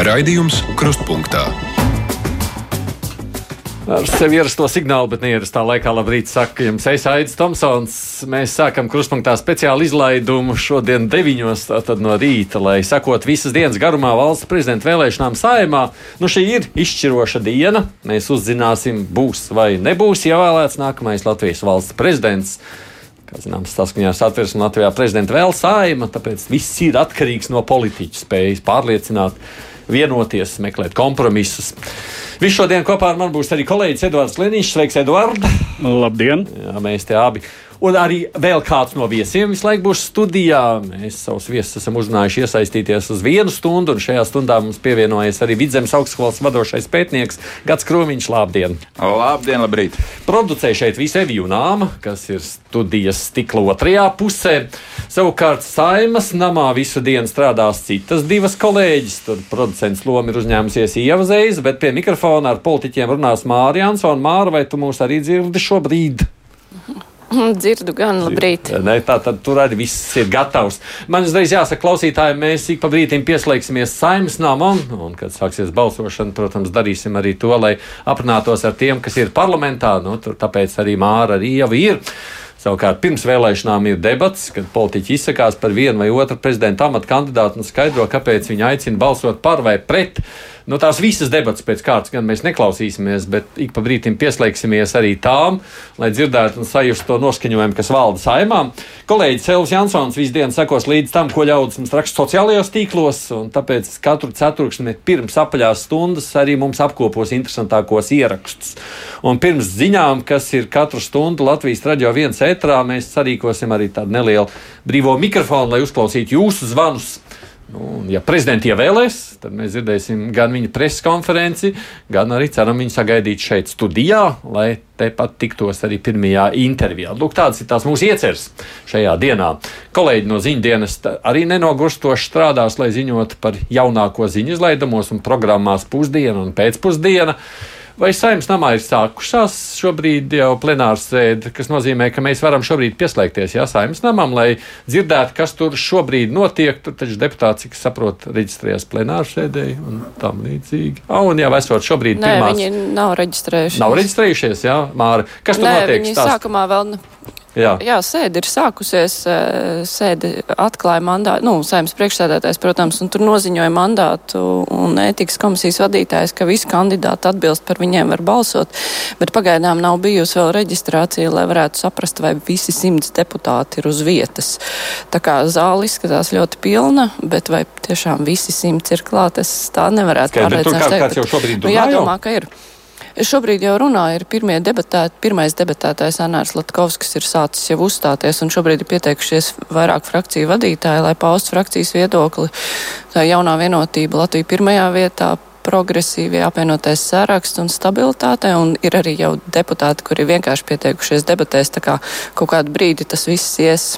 Raidījums Krustpunktā. Ar sevi ierasto signālu, bet neierastā laikā labrīt saka jums es Aits Tomsons. Mēs sākam kruspunktā speciālu izlaidumu šodien deviņos tātad no rīta, lai sakot visas dienas garumā valsts prezidenta vēlēšanām saimā. Nu šī ir izšķiroša diena. Mēs uzzināsim, būs vai nebūs ievēlēts nākamais Latvijas valsts prezidents. Kā zināms, saskaņā ar satversmi Latvijā prezidenta vēl saima, tāpēc viss ir atkarīgs no politiķa spējas pārliecināt, vienoties, meklēt kompromisus. Visu šodien kopā ar mani būs arī kolēģis Edvards Liniņš. Sveiks, Edvards! Labdien! Jā, mēs te abi Un arī vēl kāds no viesiem visu laiku būs studijā. Mēs savus viesus esam uzrunājuši iesaistīties uz vienu stundu, un šajā stundā mums pievienojas arī Vidzemes augstskolas vadošais pētnieks Gats Krūmiņš. Labdien! Labdien, labrīt! Producēja šeit visu Eviju Nāma, kas ir studijas stikla otrajā pusē. Savukārt Saimas namā visu dienu strādās citas divas kolēģis. Tur producents loma ir uzņēmusies Ieva Zēza, bet pie mikrofona ar politiķiem runās Mārija Ansona. Māra, vai tu mūs arī dzirdi šobrīd? Dzirdu gan, labrīt. Ne, tā tad tur arī viss ir gatavs. Man uzreiz jāsaka, klausītājiem, mēs ik pa brīdim pieslēgsimies saimnes namam, un, kad sāksies balsošana, protams, darīsim arī to, lai aprunātos ar tiem, kas ir parlamentā. Nu, tur tāpēc arī Māra arī jau ir. Savukārt pirms vēlēšanām ir debats, kad politiķi izsakās par vienu vai otru prezidenta amatu kandidātu un skaidro, kāpēc viņi aicina balsot par vai pret. Nu, tās visas debatas pēc kārtas gan mēs neklausīsimies, bet ik pa brīdim pieslēgsimies arī tām, lai dzirdētu un sajustu to noskaņojumu, kas valda saimā. Kolēģis Elvis Jansons visu dienu sekos līdz tam, ko ļaudis mums raksta sociālajos tīklos, un tāpēc katru ceturksni pirms apaļās stundas arī mums apkopos interesantākos ierakstus. Un pirms ziņām, kas ir katru stundu Latvijas radio viens etrā, mēs sarīkosim arī tādu nelielu brīvo mikrofonu, lai uzklausītu jūsu zvanus. Nu, ja prezidents ievēlēs, tad mēs dzirdēsim gan viņa preses konferenci, gan arī ceram viņu sagaidīt šeit studijā, lai tepat tiktos arī pirmajā intervijā. Lūk, tāds ir tās mūsu ieceres šajā dienā. Kolēģi no ziņdienas arī nenogurstoši strādās, lai ziņotu par jaunāko ziņu izlaidumos un programmās pusdienu un pēcpusdienu. Vai saimnes namā ir sākušās šobrīd jau plenārs sēde, kas nozīmē, ka mēs varam šobrīd pieslēgties jā, saimnes namam, lai dzirdētu, kas tur šobrīd notiek. Tur taču deputāti, cik saprot, reģistrējas plenāru sēdēji un tam līdzīgi. Ah, un jau esot šobrīd Nē, pirmās... viņi nav reģistrējušies. Nav reģistrējušies, jā, Māra. Kas tur Nē, notiek? Viņi Stāst. sākumā vēl. Jā. Jā, sēde ir sākusies. Sēde atklāja mandātu, nu, saimnes priekšsēdētājs, protams, un tur noziņoja mandātu un ētikas komisijas vadītājs, ka visi kandidāti atbilst par viņiem var balsot, bet pagaidām nav bijusi vēl reģistrācija, lai varētu saprast, vai visi simts deputāti ir uz vietas. Tā kā zāle izskatās ļoti pilna, bet vai tiešām visi simts ir klāt, es tā nevarētu kā- kāds jau šobrīd Nu, runā jau? jādomā, ka ir. Šobrīd jau runā, ir pirmie debatēti, pirmais debatētājs Anārs Latkovskis ir sācis jau uzstāties, un šobrīd ir pieteikušies vairāk frakciju vadītāji, lai paustu frakcijas viedokli. Tā jaunā vienotība Latvija pirmajā vietā, progresīvie apvienotais saraksts un stabilitāte, un ir arī jau deputāti, kuri vienkārši pieteikušies debatēs, tā kā kaut kādu brīdi tas viss ies.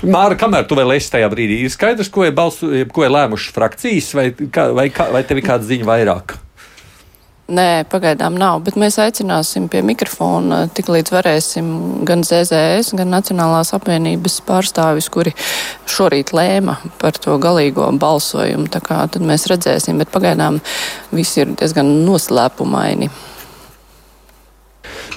Māra, kamēr tu vēl esi tajā brīdī, ir skaidrs, ko ir, balsu, ko ir lēmušas frakcijas, vai, vai, vai tev ir kāda ziņa vairāk? Nē, pagaidām nav, bet mēs aicināsim pie mikrofona, tik līdz varēsim gan ZZS, gan Nacionālās apvienības pārstāvis, kuri šorīt lēma par to galīgo balsojumu. Tā kā tad mēs redzēsim, bet pagaidām viss ir diezgan noslēpumaini.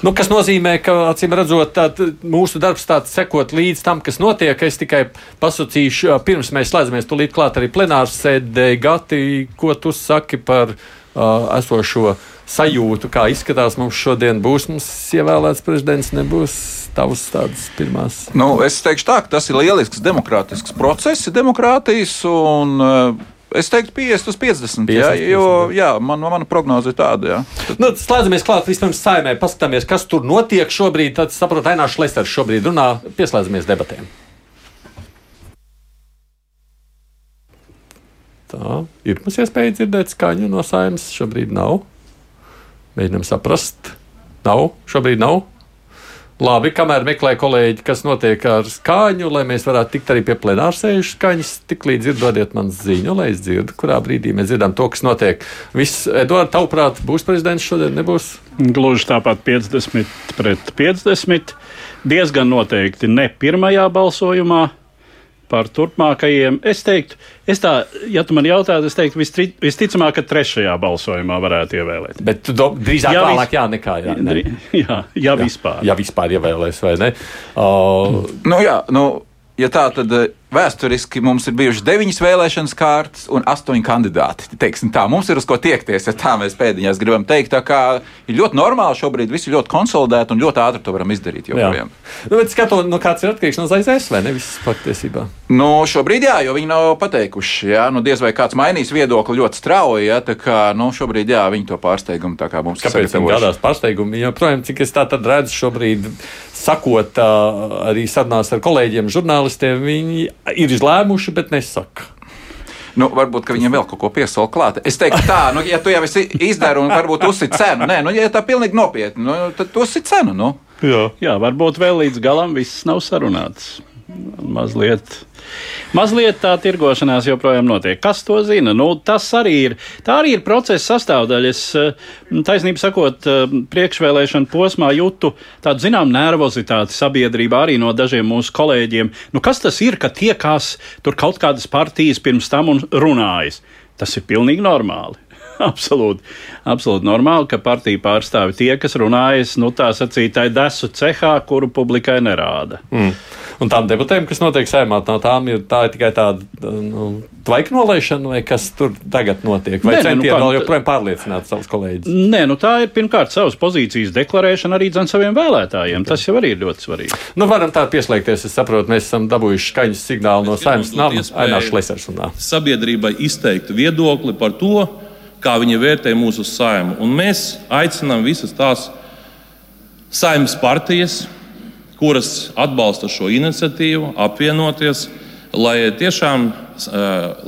Nu, kas nozīmē, ka acīm redzot, tād, mūsu darbs tāds sekot līdz tam, kas notiek. Es tikai pasakīšu, pirms mēs slēdzamies tūlīt klāt arī plenārs sēdē. Gati, ko tu saki par uh, esošo sajūtu, kā izskatās mums šodien? Būs mums ievēlēts prezidents, nebūs tavs tādas pirmās. Nu, es teikšu tā, ka tas ir lielisks demokrātisks process, demokrātijas un uh, Es teiktu, 50 uz 50. 50 jā, jo 50. jā, man, mana prognoze ir tāda. Jā. Nu, slēdzamies klāt vispirms saimē, paskatāmies, kas tur notiek šobrīd. Tad saprotu, Ainārs Šlesters šobrīd runā, pieslēdzamies debatēm. Tā ir mums iespēja dzirdēt skaņu no saimnes. Šobrīd nav. Mēģinām saprast. Nav, šobrīd nav. Labi, kamēr meklē kolēģi, kas notiek ar skaņu, lai mēs varētu tikt arī pie plenārsēžu skaņas, tik līdz ir dodiet man ziņu, lai es dzirdu, kurā brīdī mēs dzirdam to, kas notiek. Viss, Eduards, tavuprāt, būs prezidents šodien, nebūs? Gluži tāpat 50 pret 50. Diezgan noteikti ne pirmajā balsojumā, par turpmākajiem. Es teiktu, es tā, ja tu man jautātu, es teiktu, vistri, visticamāk, ka trešajā balsojumā varētu ievēlēt. Bet tu do, drīzāk Jā, vēlāk, jā, nekā jā. Ne? Jā, jā, vispār. Ja vispār ievēlēs, vai ne? Uh, Nu, jā, nu, ja tā tad eh, vēsturiski mums ir bijušas deviņas vēlēšanas kārtas un astoņi kandidāti. Teiksim Tā, mums ir uz ko tiekties, ja tā mēs pēdiņās gribam teikt. Tā kā ir ļoti normāli šobrīd, viss ir ļoti konsolidēti un ļoti ātri to varam izdarīt. jā. Joprojām. Nu, bet skatot, nu, kāds ir atkarīgs no ZZS vai ne? Viss patiesībā. Nu, šobrīd jā, jo viņi nav pateikuši. Jā, nu, diez vai kāds mainīs viedokli ļoti strauji. Jā, tā kā nu, šobrīd jā, viņi to pārsteigumu tā kā mums ir Kāpēc sagatavojuši. gadās pārsteigumi? Jo, projām, cik es tā tad redzu šobrīd, sakot arī sarunās ar kolēģiem, žurnālistiem, viņi ir izlēmuši, bet nesaka. Nu, varbūt ka viņiem vēl kaut ko piesaistīt klāt. Es teiktu, tā, nu, ja tu jau esi izdarījis un varbūt uzsit cenu, nē, nu, ja tā pilnīgi nopietni, nu, tad tu uzsit cenu. Nu. Jā. Jā, varbūt vēl līdz galam viss nav sarunāts. Mazliet, mazliet tā tirgošanās joprojām notiek. Kas to zina? Nu, tas arī ir, tā arī ir procesa sastāvdaļa. Es, eh, taisnība sakot, eh, priekšvēlēšana posmā jūtu tādu zinām nervozitāti sabiedrībā arī no dažiem mūsu kolēģiem. Nu, kas tas ir, ka tiekās tur kaut kādas partijas pirms tam un runājas? Tas ir pilnīgi normāli. Absolūti, absolūti normāli, ka partija pārstāvi tie, kas runājas, nu tā sacītāji, desu cehā, kuru publikai nerāda. Mm. Un tām debatēm, kas notiek saimā, no tām ir, tā ir tikai tāda nu, tvaika nolaišana, vai kas tur tagad notiek? Vai nu centieni kā- vēl joprojām pārliecināt savus kolēģus? Nē, nu tā ir pirmkārt savas pozīcijas deklarēšana arī dzen saviem vēlētājiem. Tas jau arī ir ļoti svarīgi. Nu, varam tā pieslēgties. Es saprotu, mēs esam dabūjuši skaņas signālu no saimnes dot nama. iespēju- Ainārs Lesers runā. sabiedrībai izteikt viedokli par to, kā viņi vērtē mūsu saimu. Un mēs aicinām visas tās saimnes partijas, kuras atbalsta šo iniciatīvu, apvienoties, lai tiešām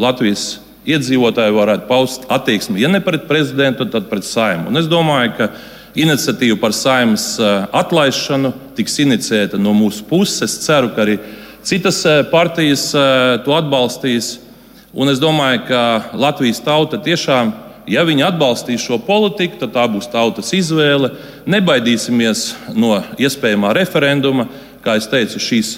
Latvijas iedzīvotāji varētu paust attieksmi, ja ne pret prezidentu, tad pret saimu. Un es domāju, ka iniciatīva par saimnes uh, atlaišanu tiks iniciēta no mūsu puses. Es ceru, ka arī citas partijas to atbalstīs. Un es domāju, ka Latvijas tauta tiešām, ja viņi atbalstīs šo politiku, tad tā būs tautas izvēle. Nebaidīsimies no iespējamā referenduma. Kā jau teicu, šīs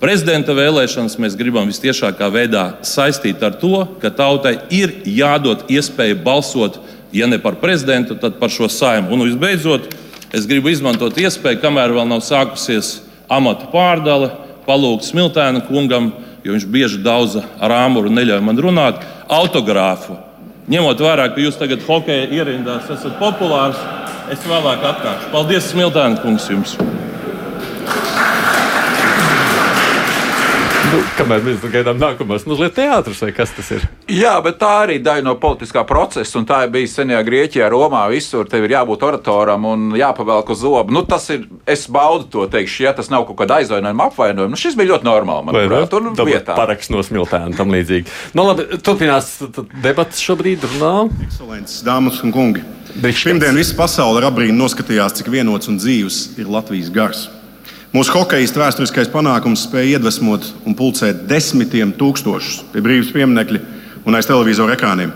prezidenta vēlēšanas mēs gribam visciešākā veidā saistīt ar to, ka tautai ir jādod iespēja balsot, ja ne par prezidentu, tad par šo saimu. Un visbeidzot, es gribu izmantot iespēju, kamēr vēl nav sākusies amata pārdale, palūgt Smiltēna kungam jo viņš bieži daudz ar āmuru neļauj man runāt, autogrāfu. Ņemot vērā, ka jūs tagad hokeja ierindās esat populārs, es vēlāk atnākšu. Paldies, Smiltēna kungs, jums! Kamēr mēs gaidām nākamās, mazliet teātris vai kas tas ir? Jā, bet tā arī daļa no politiskā procesa, un tā ir bijusi senajā Grieķijā, Romā. Visur tev ir jābūt oratoram un jāpavelk uz zobu. Nu, tas ir, es baudu to teikšu, ja tas nav kaut kāda aizvainojuma, apvainojuma. Nu, šis bija ļoti normāli, manuprāt, tur vietā. Paraksts no smiltēna tam līdzīgi. Nu, labi, turpinās debats šobrīd. Runā. Ekscelences, dāmas un kungi! Pirmdien visa pasaule ar abrīnu noskatījās, cik vienots un dzīves ir Latvijas gars. Mūsu hokeja vēsturiskais panākums spēja iedvesmot un pulcēt desmitiem tūkstošus pie brīvības pieminiekļa un aiz televizora ekrāniem.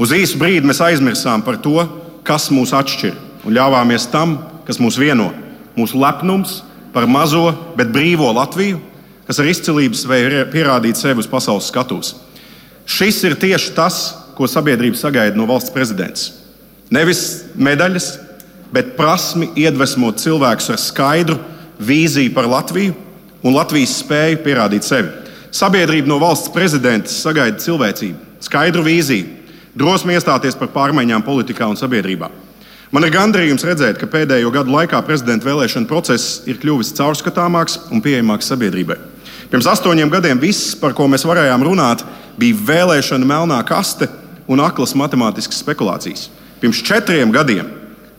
Uz īsu brīdi mēs aizmirsām par to, kas mūs atšķir, un ļāvāmies tam, kas mūs vieno. Mūsu lepnums par mazo, bet brīvo Latviju, kas ar izcilību spēja pierādīt sevi uz pasaules skatuves. Šis ir tieši tas, ko sabiedrība sagaida no valsts prezidents. Nevis medaļas, bet prasmi iedvesmot cilvēkus ar skaidru vīziju par Latviju un Latvijas spēju pierādīt sevi. Sabiedrība no valsts prezidenta sagaida cilvēcību, skaidru vīziju, drosmi iestāties par pārmaiņām politikā un sabiedrībā. Man ir gandarījums redzēt, ka pēdējo gadu laikā prezidenta vēlēšana process ir kļuvis caurskatāmāks un pieejamāks sabiedrībai. Pirms astoņiem gadiem viss, par ko mēs varējām runāt, bija vēlēšana melnā kaste un aklas matemātiskas spekulācijas. Pirms četriem gadiem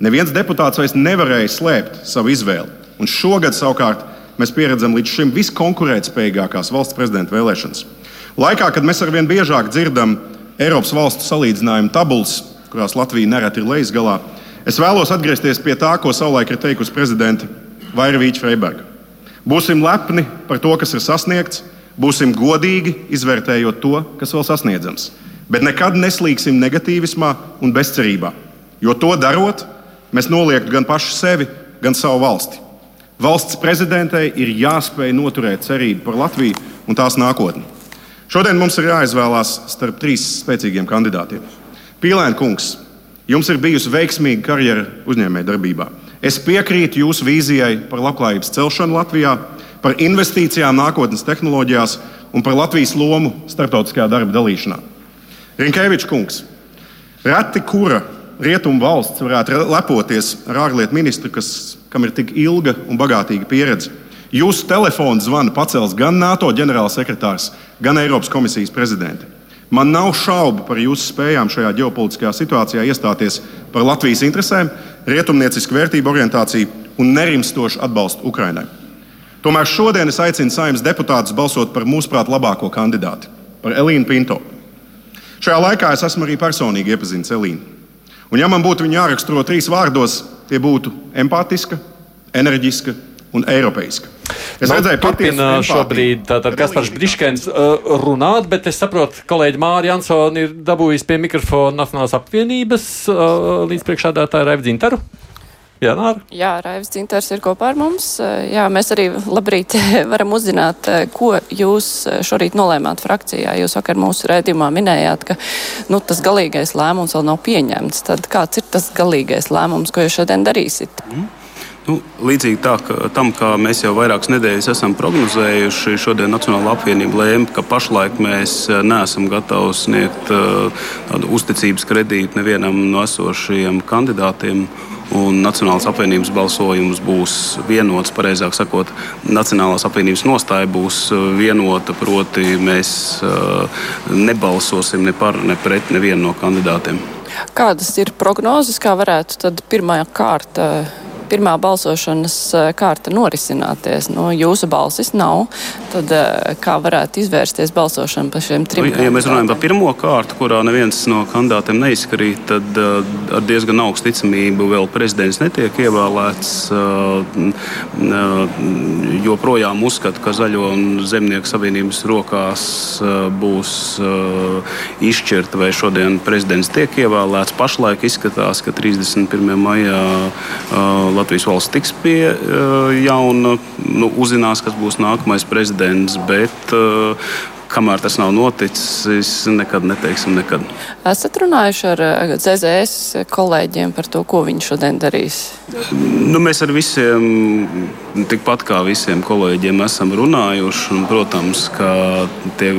neviens deputāts vairs nevarēja slēpt savu izvēli. Un šogad savukārt mēs pieredzam līdz šim viskonkurētspējīgākās valsts prezidenta vēlēšanas. Laikā, kad mēs arvien biežāk dzirdam Eiropas valstu salīdzinājumu tabulas, kurās Latvija nereti ir lejas galā, es vēlos atgriezties pie tā, ko savulaik ir teikusi prezidenta Vairvīča Freiberga. Būsim lepni par to, kas ir sasniegts, būsim godīgi izvērtējot to, kas vēl sasniedzams. Bet nekad neslīgsim negatīvismā un bezcerībā, jo to darot, mēs noliektu gan paši sevi, gan savu valsti. Valsts prezidentei ir jāspēj noturēt cerību par Latviju un tās nākotni. Šodien mums ir jāizvēlās starp trīs spēcīgiem kandidātiem. Pīlēna kungs, jums ir bijusi veiksmīga karjera uzņēmējdarbībā. Es piekrītu jūsu vīzijai par labklājības celšanu Latvijā, par investīcijām nākotnes tehnoloģijās un par Latvijas lomu starptautiskajā darba dalīšanā. Rinkēvičs kungs, reti kura rietumu valsts varētu lepoties ar ārlietu ministru, kas, kam ir tik ilga un bagātīga pieredze. Jūsu telefonu zvanu pacels gan NATO ģenerālsekretārs, gan Eiropas komisijas prezidents. Man nav šaubu par jūsu spējām šajā ģeopolitiskajā situācijā iestāties par Latvijas interesēm, rietumniecisku vērtību orientāciju un nerimstošu atbalstu Ukrainai. Tomēr šodien es aicinu saimnes deputātus balsot par mūsuprāt labāko kandidāti, par Elīnu Pinto. Šajā laikā es esmu arī personīgi iepazinis Elīnu. Un, ja man būtu viņa jāraksturo trīs vārdos, tie būtu empātiska, enerģiska un eiropeiska. Es nu, redzēju, turpina šobrīd Kaspars Briškens uh, runāt, bet es saprotu, kolēģi Mārija Ansona ir dabūjusi pie mikrofona Nacionālās apvienības uh, līdz priekšādātāja Raivdzintaru. Jā, Nāra. Jā, Raivs Dzintars ir kopā ar mums. Jā, mēs arī labrīt varam uzzināt, ko jūs šorīt nolēmāt frakcijā. Jūs vakar mūsu rēdījumā minējāt, ka nu, tas galīgais lēmums vēl nav pieņemts. Tad kāds ir tas galīgais lēmums, ko jūs šodien darīsiet? Mm. Nu, līdzīgi tā, ka, tam, kā mēs jau vairākas nedēļas esam prognozējuši, šodien Nacionāla apvienība lēma, ka pašlaik mēs neesam gatavi sniegt tādu uzticības kredītu nevienam no esošajiem kandidātiem. Un Nacionālās apvienības balsojums būs vienots, precīzāk sakot, Nacionālās apvienības nostāja būs vienota. Proti, mēs nebalsosim ne par, ne pret nevienu no kandidātiem. Kādas ir prognozes, kā varētu pirmā kārta pirmā balsošanas eh, kārta norisināties. Nu, jūsu balsis nav. Tad eh, kā varētu izvērsties balsošana par šiem trim? Nu, ja mēs runājam par pirmo kārtu, kurā neviens no kandidātiem neizkarīt, tad uh, ar diezgan augstu ticamību vēl prezidents netiek ievēlēts. Joprojām uzskatu, ka Zaļo un Zemnieku savienības rokās būs izšķirta, vai šodien prezidents tiek ievēlēts. Pašlaik izskatās, ka 31. maijā Latvijas valsts tiks pie uh, jauna, nu, uzzinās, kas būs nākamais prezidents. Bet, uh, kamēr tas nav noticis, nekad neteiksim, nekad. Esat runājuši ar ZZS kolēģiem par to, ko viņi šodien darīs? Nu, mēs ar visiem, tikpat kā visiem kolēģiem, esam runājuši. Un, protams, ka tie,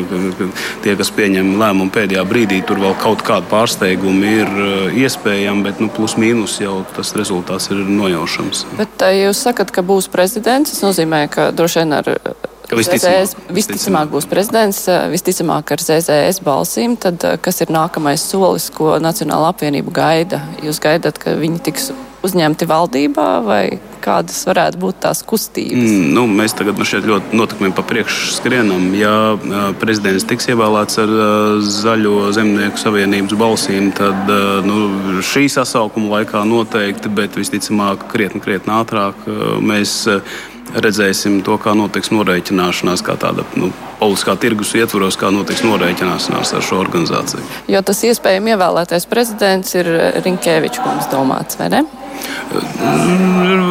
tie, kas pieņem lēmumu pēdējā brīdī, tur vēl kaut kāda pārsteiguma ir eh, iespējama, bet nu, plus mīnus jau tas rezultāts ir nojaušams. Bet eh, jūs sakat, ka būs prezidents. Tas nozīmē, ka droši vien ar Visticamāk, visticamāk būs prezidents, visticamāk ar ZZS balsīm. Tad kas ir nākamais solis, ko Nacionāla apvienība gaida? Jūs gaidat, ka viņi tiks uzņemti valdībā vai kādas varētu būt tās kustības? Mm, nu, mēs tagad nu, šeit ļoti notikumiem pa priekšu skrienam. Ja prezidents tiks ievēlēts ar Zaļo zemnieku savienības balsīm, tad nu, šī sasaukuma laikā noteikti, bet visticamāk krietni, krietni ātrāk mēs redzēsim to, kā notiks norēķināšanās, kā tāda nu, politiskā tirgus ietvaros, kā notiks norēķināšanās ar šo organizāciju. Jo tas iespējami ievēlētais prezidents ir Rinkēvičs kungs domāts, vai ne?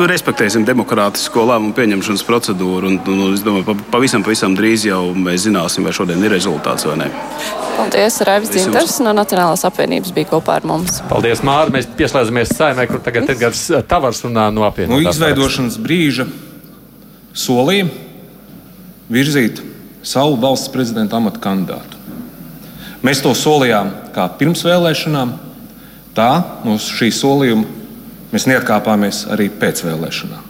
Respektēsim demokrātisko lēmumu pieņemšanas procedūru. Un, un, es domāju, pavisam, pavisam drīz jau mēs zināsim, vai šodien ir rezultāts vai nē. Paldies, Raivis Dzintars no Nacionālās apvienības bija kopā ar mums. Paldies, Māri. Mēs pieslēdzamies saimē, kur tagad Edgars Tavars runā no apvienības. No izveidošanas brīža solīja virzīt savu valsts prezidenta amata kandidātu. Mēs to solījām kā pirms vēlēšanām, tā no šī solījuma mēs neatkāpāmies arī pēc vēlēšanām.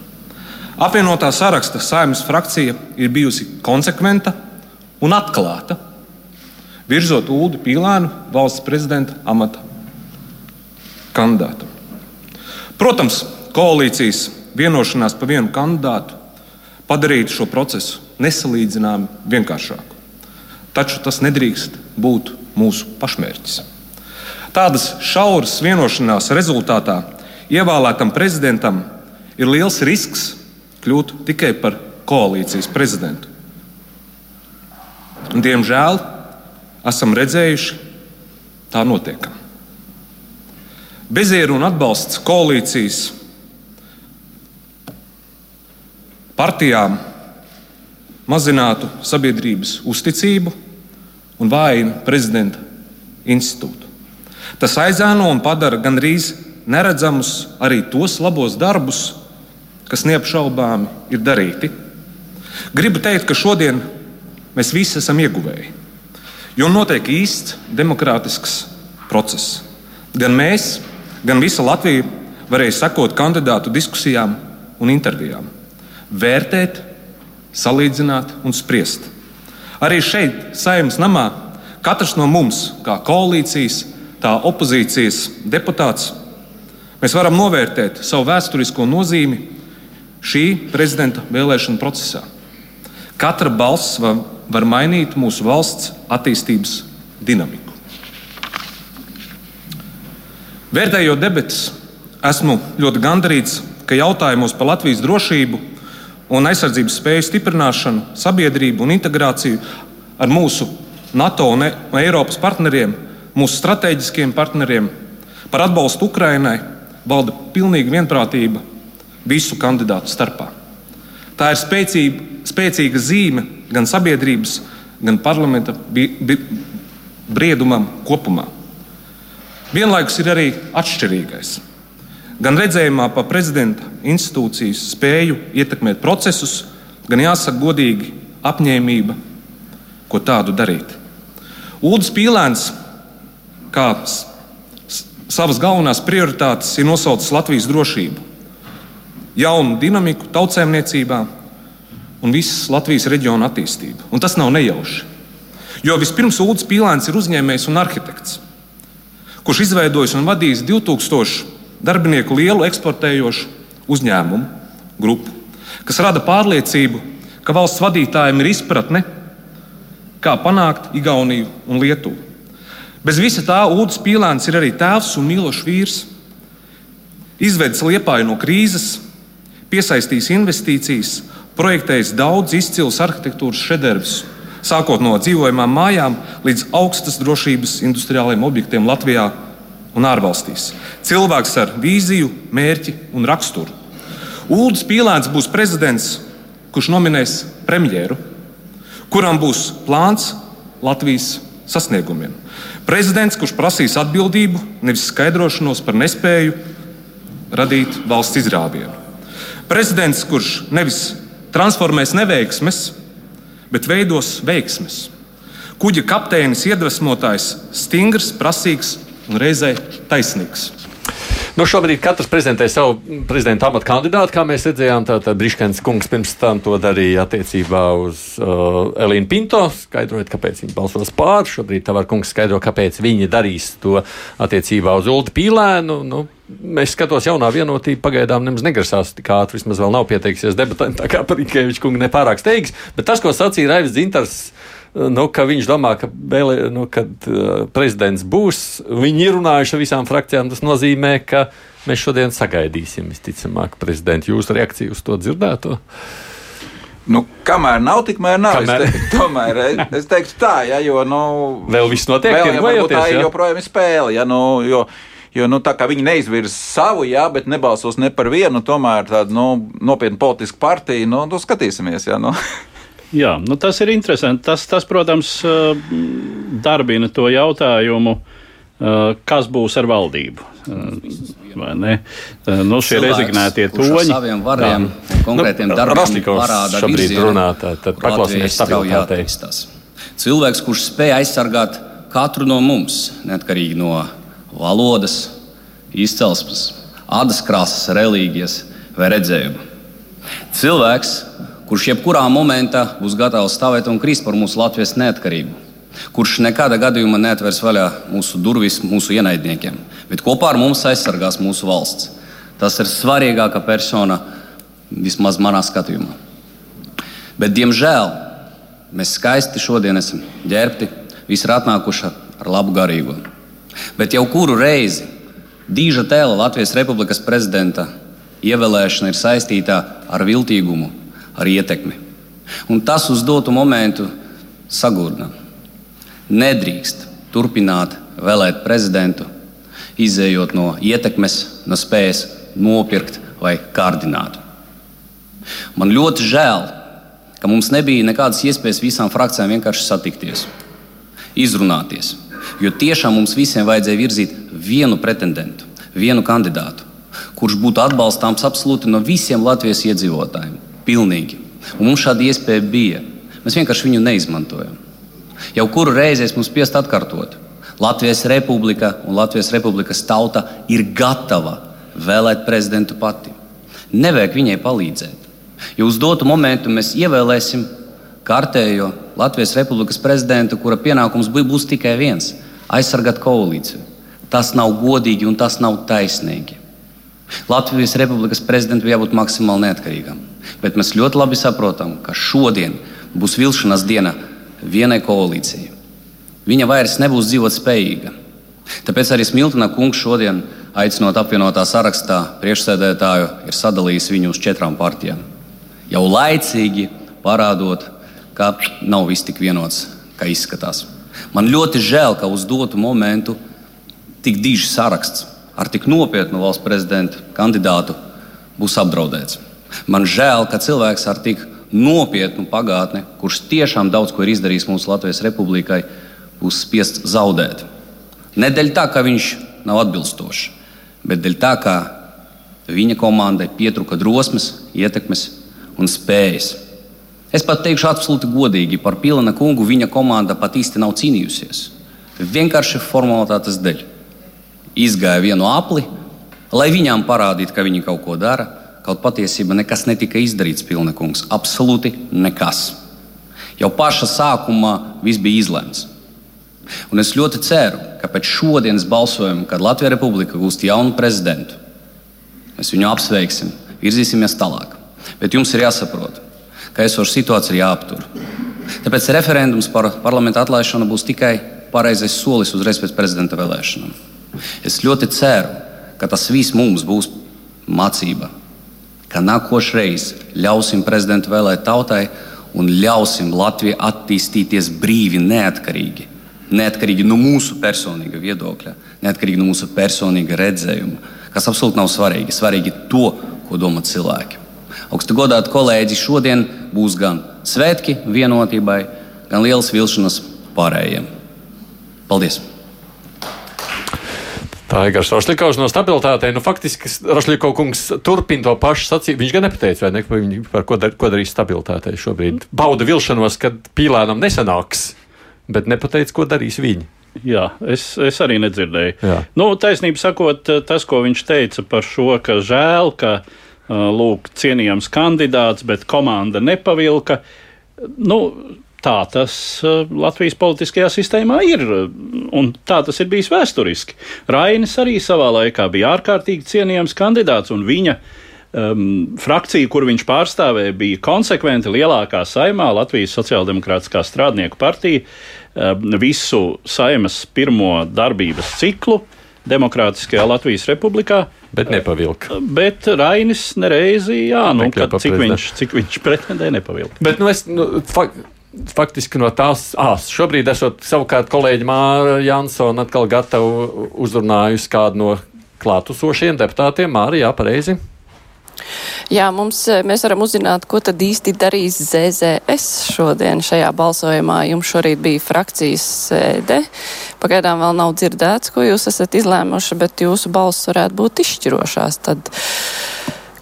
Apvienotā saraksta saimnes frakcija ir bijusi konsekventa un atklāta, virzot Ulu Pīlānu valsts prezidenta amata kandidātu. Protams, koalīcijas vienošanās par vienu kandidātu padarītu šo procesu nesalīdzināmi vienkāršāku. Taču tas nedrīkst būt mūsu pašmērķis. Tādas šauras vienošanās rezultātā ievēlētam prezidentam ir liels risks kļūt tikai par koalīcijas prezidentu. Un, diemžēl esam redzējuši, tā notiek. Bezieru un atbalsts koalīcijas partijām mazinātu sabiedrības uzticību un vājina prezidenta institūtu. Tas aizēno un padara gandrīz neredzamus arī tos labos darbus, kas neapšaubāmi ir darīti. Gribu teikt, ka šodien mēs visi esam ieguvēji, jo notiek īsts demokrātisks process. Gan mēs, gan visa Latvija varēja sekot kandidātu diskusijām un intervijām, vērtēt, salīdzināt un spriest. Arī šeit, Saimnes namā, katrs no mums, kā koalīcijas, tā opozīcijas deputāts, mēs varam novērtēt savu vēsturisko nozīmi šī prezidenta vēlēšana procesā. Katra balss var, var mainīt mūsu valsts attīstības dinamiku. Vērtējot debatas, esmu ļoti gandarīts, ka jautājumos par Latvijas drošību un aizsardzības spēju stiprināšanu, sabiedrību un integrāciju ar mūsu NATO un e- Eiropas partneriem, mūsu strateģiskiem partneriem, par atbalstu Ukrainai valda pilnīga vienprātība visu kandidātu starpā. Tā ir spēcīga, spēcīga zīme gan sabiedrības, gan parlamenta bi, bi, briedumam kopumā. Vienlaikus ir arī atšķirīgais. Gan redzējumā par prezidenta institūcijas spēju ietekmēt procesus, gan jāsaka godīgi apņēmība, ko tādu darīt. Ulris Pīlēns, kā savas galvenās prioritātes, ir nosaucis Latvijas drošību, jaunu dinamiku tautsēmniecībā un visas Latvijas reģiona attīstību. Un tas nav nejauši. Jo vispirms Ulris Pīlēns ir uzņēmējs un arhitekts kurš izveidojis un vadījis 2000 darbinieku lielu eksportējošu uzņēmumu grupu, kas rada pārliecību, ka valsts vadītājiem ir izpratne, kā panākt Igauniju un Lietuvu. Bez visa tā Udrs Pīlēns ir arī tēvs un mīlošs vīrs. Izvedis liepāju no krīzes, piesaistījis investīcijas, projektējis daudz izcilus arhitektūras šedevrs sākot no dzīvojamām mājām līdz augstas drošības industriāliem objektiem Latvijā un ārvalstīs. Cilvēks ar vīziju, mērķi un raksturu. Ulris Pīlēns būs prezidents, kurš nominēs premjeru, kuram būs plāns Latvijas sasniegumiem. Prezidents, kurš prasīs atbildību, nevis skaidrošanos par nespēju radīt valsts izrāvienu. Prezidents, kurš nevis transformēs neveiksmes, bet veidos veiksmes. Kuģa kapteinis iedvesmotājs, stingrs, prasīgs un reizē taisnīgs. Nu, šobrīd katrs prezentē savu prezidenta amatu kandidātu, kā mēs redzējām. Tātad Briškens kungs pirms tam to darīja attiecībā uz uh, Elīnu Pinto, skaidrojot, kāpēc viņi balsos pār. Šobrīd Tavar kungs skaidro, kāpēc viņi darīs to attiecībā uz Uldu Pīlēnu. Nu, Mēs skatāmies, jaunā vienotība pagaidām nemaz negrasās tik ātri. Vismaz vēl nav pieteiksies debatēm, tā kā par Ikēviču kungu nepārāk steigas. Bet tas, ko sacīja Raivis Dzintars, nu, ka viņš domā, ka bēlē, nu, kad uh, prezidents būs, viņi ir runājuši ar visām frakcijām. Tas nozīmē, ka mēs šodien sagaidīsim visticamāk prezidentu jūsu reakciju uz to dzirdēto. Nu, kamēr nav, tikmēr nav. Kamēr- Es, te, tomēr, es teiktu tā, ja, jo. Nu, Vēl viss notiek, vēl, ja, tirgojoties, tā ir ja? joprojām spēle. Ja, nu, jo, jo nu, tā kā viņi neizvirza savu, jā, bet nebalsos ne par vienu, tomēr tādu nu, nopietnu politisku partiju, nu, nu skatīsimies. Ja, nu. Jā, nu tas ir interesanti. Tas, tas protams, eh, darbina to jautājumu, eh, kas būs ar valdību. Eh, vai ne? Nu, šie Cilvēks, rezignētie toņi. saviem variem un konkrētiem Nu, darbiem parāda šobrīd runā, tad paklausīsimies stabilitātei. Cilvēks, kurš spēj aizsargāt katru no mums, neatkarīgi no valodas, izcelsmes, ādas krāsas, reliģijas vai redzējuma. Cilvēks, kurš jebkurā momentā būs gatavs stāvēt un krist par mūsu Latvijas neatkarību, kurš nekādā gadījumā neatvērs vaļā mūsu durvis mūsu ienaidniekiem, bet kopā ar mums aizsargās mūsu valsts. Tas ir svarīgākā persona vismaz manā skatījumā. Bet, diemžēl, mēs skaisti šodien esam ģērbti, visi ir atnākuši ar labu garīgu. Bet jau kuru reizi dīža tēla Latvijas Republikas prezidenta ievēlēšana ir saistīta ar viltīgumu, ar ietekmi. Un tas uz dotu momentu sagurna. Nedrīkst turpināt vēlēt prezidentu, izējot no ietekmes, no spējas nopirkt vai kārdināt. Man ļoti žēl, ka mums nebija nekādas iespējas visām frakcijām vienkārši satikties, izrunāties. Jo tiešām mums visiem vajadzēja virzīt vienu pretendentu, vienu kandidātu, kurš būtu atbalstāms absolūti no visiem Latvijas iedzīvotājiem. Pilnīgi. Un mums šāda iespēja bija. Mēs vienkārši viņu neizmantojam. Jau kuru reizi mums spiest atkārtot, Latvijas republika un Latvijas republikas tauta ir gatava vēlēt prezidentu pati. Nevajag viņai palīdzēt. Jo uz dotu momentu mēs ievēlēsim kārtējo Latvijas republikas prezidentu, kura pienākums būs tikai viens - aizsargāt koalīciju. Tas nav godīgi un tas nav taisnīgi. Latvijas republikas prezidentam jābūt maksimāli neatkarīgam. Bet mēs ļoti labi saprotam, ka šodien būs vilšanās diena vienai koalīcijai. Viņa vairs nebūs dzīvot spējīga. Tāpēc arī Smiltona kungs šodien, aicinot apvienotā sarakstā priekšsēdētāju, ir sadalījis viņu uz četrām partijām. Jau laicīgi parādot, ka nav viss tik vienots, kā izskatās. Man ļoti žēl, ka uz dotu momentu tik dižs saraksts ar tik nopietnu valsts prezidenta kandidātu būs apdraudēts. Man žēl, ka cilvēks ar tik nopietnu pagātni, kurš tiešām daudz ko ir izdarījis mūsu Latvijas republikai, būs spiests zaudēt. Ne dēļ tā, ka viņš nav atbilstošs, bet dēļ tā, ka viņa komandai pietrūka drosmes, ietekmes un spējas. Es pat teikšu absolūti godīgi, par Pilana kungu viņa komanda pat īsti nav cīnījusies. Vienkārši formalitātes dēļ. Izgāja vienu apli, lai viņām parādītu, ka viņi kaut ko dara, kaut patiesībā nekas netika izdarīts, Pilna kungs. Absolūti nekas. Jau paša sākumā viss bija izlemts. Un es ļoti ceru, ka pēc šodienas balsojuma, kad Latvijas Republika gūst jaunu prezidentu, mēs viņu apsveiksim, virzīsimies tālāk. Bet jums ir jāsaprot, ka esoša situācija ir jāaptur. Tāpēc referendums par parlamentu atlaišanu būs tikai pareizais solis uzreiz pēc prezidenta vēlēšanām. Es ļoti ceru, ka tas viss mums būs mācība, ka nākošreiz ļausim prezidentu vēlēt tautai un ļausim Latvijai attīstīties brīvi, neatkarīgi. Neatkarīgi no mūsu personīga viedokļa, neatkarīgi no mūsu personīga redzējuma, kas absolūti nav svarīgi. Svarīgi to, ko domā cilvēki. Augstu godāti kolēģi, šodien būs gan svētki vienotībai, gan liels vilšanas pārējiem. Paldies! Tā ir garša Rošļikovs no stabilitātei. Nu, faktiski Rošļikovs kungs turpina to pašu sacīt. Viņš gan nepateica, vai ne, par, par ko, dar, ko darīs stabilitātei šobrīd. Bauda vilšanos, kad pīlēnam nesanāks, bet nepateica, ko darīs viņi. Jā, es, es arī nedzirdēju. Jā. Nu, taisnība sakot, tas, ko viņš teica par šo, ka žēl, ka lūk, cienījams kandidāts, bet komanda nepavilka. Nu, tā tas Latvijas politiskajā sistēmā ir, un tā tas ir bijis vēsturiski. Rainis arī savā laikā bija ārkārtīgi cienījams kandidāts, un viņa um, frakcija, kur viņš pārstāvēja, bija konsekventi lielākā saimā, Latvijas Sociāldemokrātiskā strādnieku partija, um, visu saimas pirmo darbības ciklu. Demokrātiskajā Latvijas republikā. Bet nepavilka. Bet Rainis nereizi, jā, nu, kad, cik, viņš, cik viņš pretendēja, nepavilka. Bet, nu, es, nu, fakt, faktiski no tās, ah, šobrīd esot savukārt kolēģi Māra Jansona atkal gatavu uzrunājusi kādu no klātesošiem deputātiem. Māri, jā, pareizi. Jā, mums, mēs varam uzzināt, ko tad īsti darīs ZZS šodien šajā balsojumā. Jums šorīt bija frakcijas sēde. Pagaidām vēl nav dzirdēts, ko jūs esat izlēmuši, bet jūsu balss varētu būt izšķirošās. Tad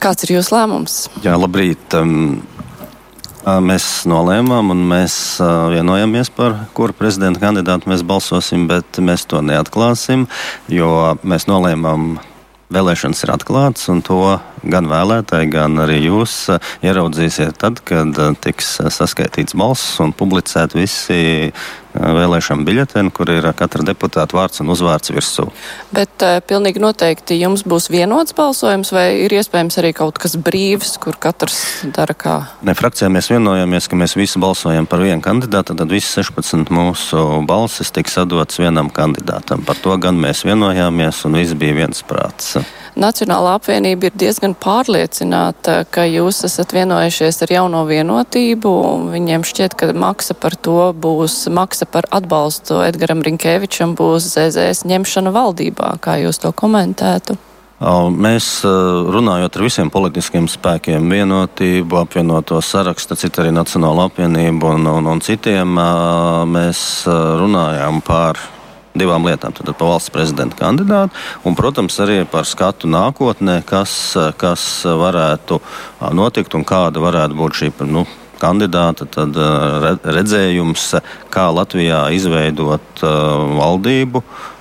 kāds ir jūsu lēmums? Jā, labrīt. Um, Mēs nolēmām, un mēs vienojamies par kuru prezidenta kandidātu mēs balsosim, bet mēs to neatklāsim, jo mēs nolēmām vēlēšanas ir atklātas, un to gan vēlētāji, gan arī jūs ieraudzīsiet tad, kad tiks saskaitīts balss un publicēt visi vēlēšana biļeteni, kur ir katra deputāta vārds un uzvārds virsū. Bet uh, pilnīgi noteikti jums būs vienots balsojums, vai ir iespējams arī kaut kas brīvs, kur katrs dara kā? Ne, frakcijā mēs vienojāmies, ka mēs visi balsojam par vienu kandidātu, tad visi 16 mūsu balsis tiks sadotas vienam kandidātam. Par to gan mēs vienojāmies, un viss bija viens prāts. Nacionālā apvienība ir diezgan pārliecināta, ka jūs esat vienojušies ar jauno vienotību. Viņiem šķiet, ka maksa par to būs, maksa par atbalstu Edgaram Rinkēvičam būs ZZS ņemšana valdībā. Kā jūs to komentētu? Mēs runājot ar visiem politiskiem spēkiem, vienotību, apvienoto sarakstu, citu arī Nacionālo apvienību un, un, un citiem, mēs runājām par divām lietām. Tad par valsts prezidenta kandidātu un, protams, arī par skatu nākotnē, kas, kas varētu notikt un kāda varētu būt šī. Nu, Kandidāta tad redzējums, kā Latvijā izveidot valdību, uh,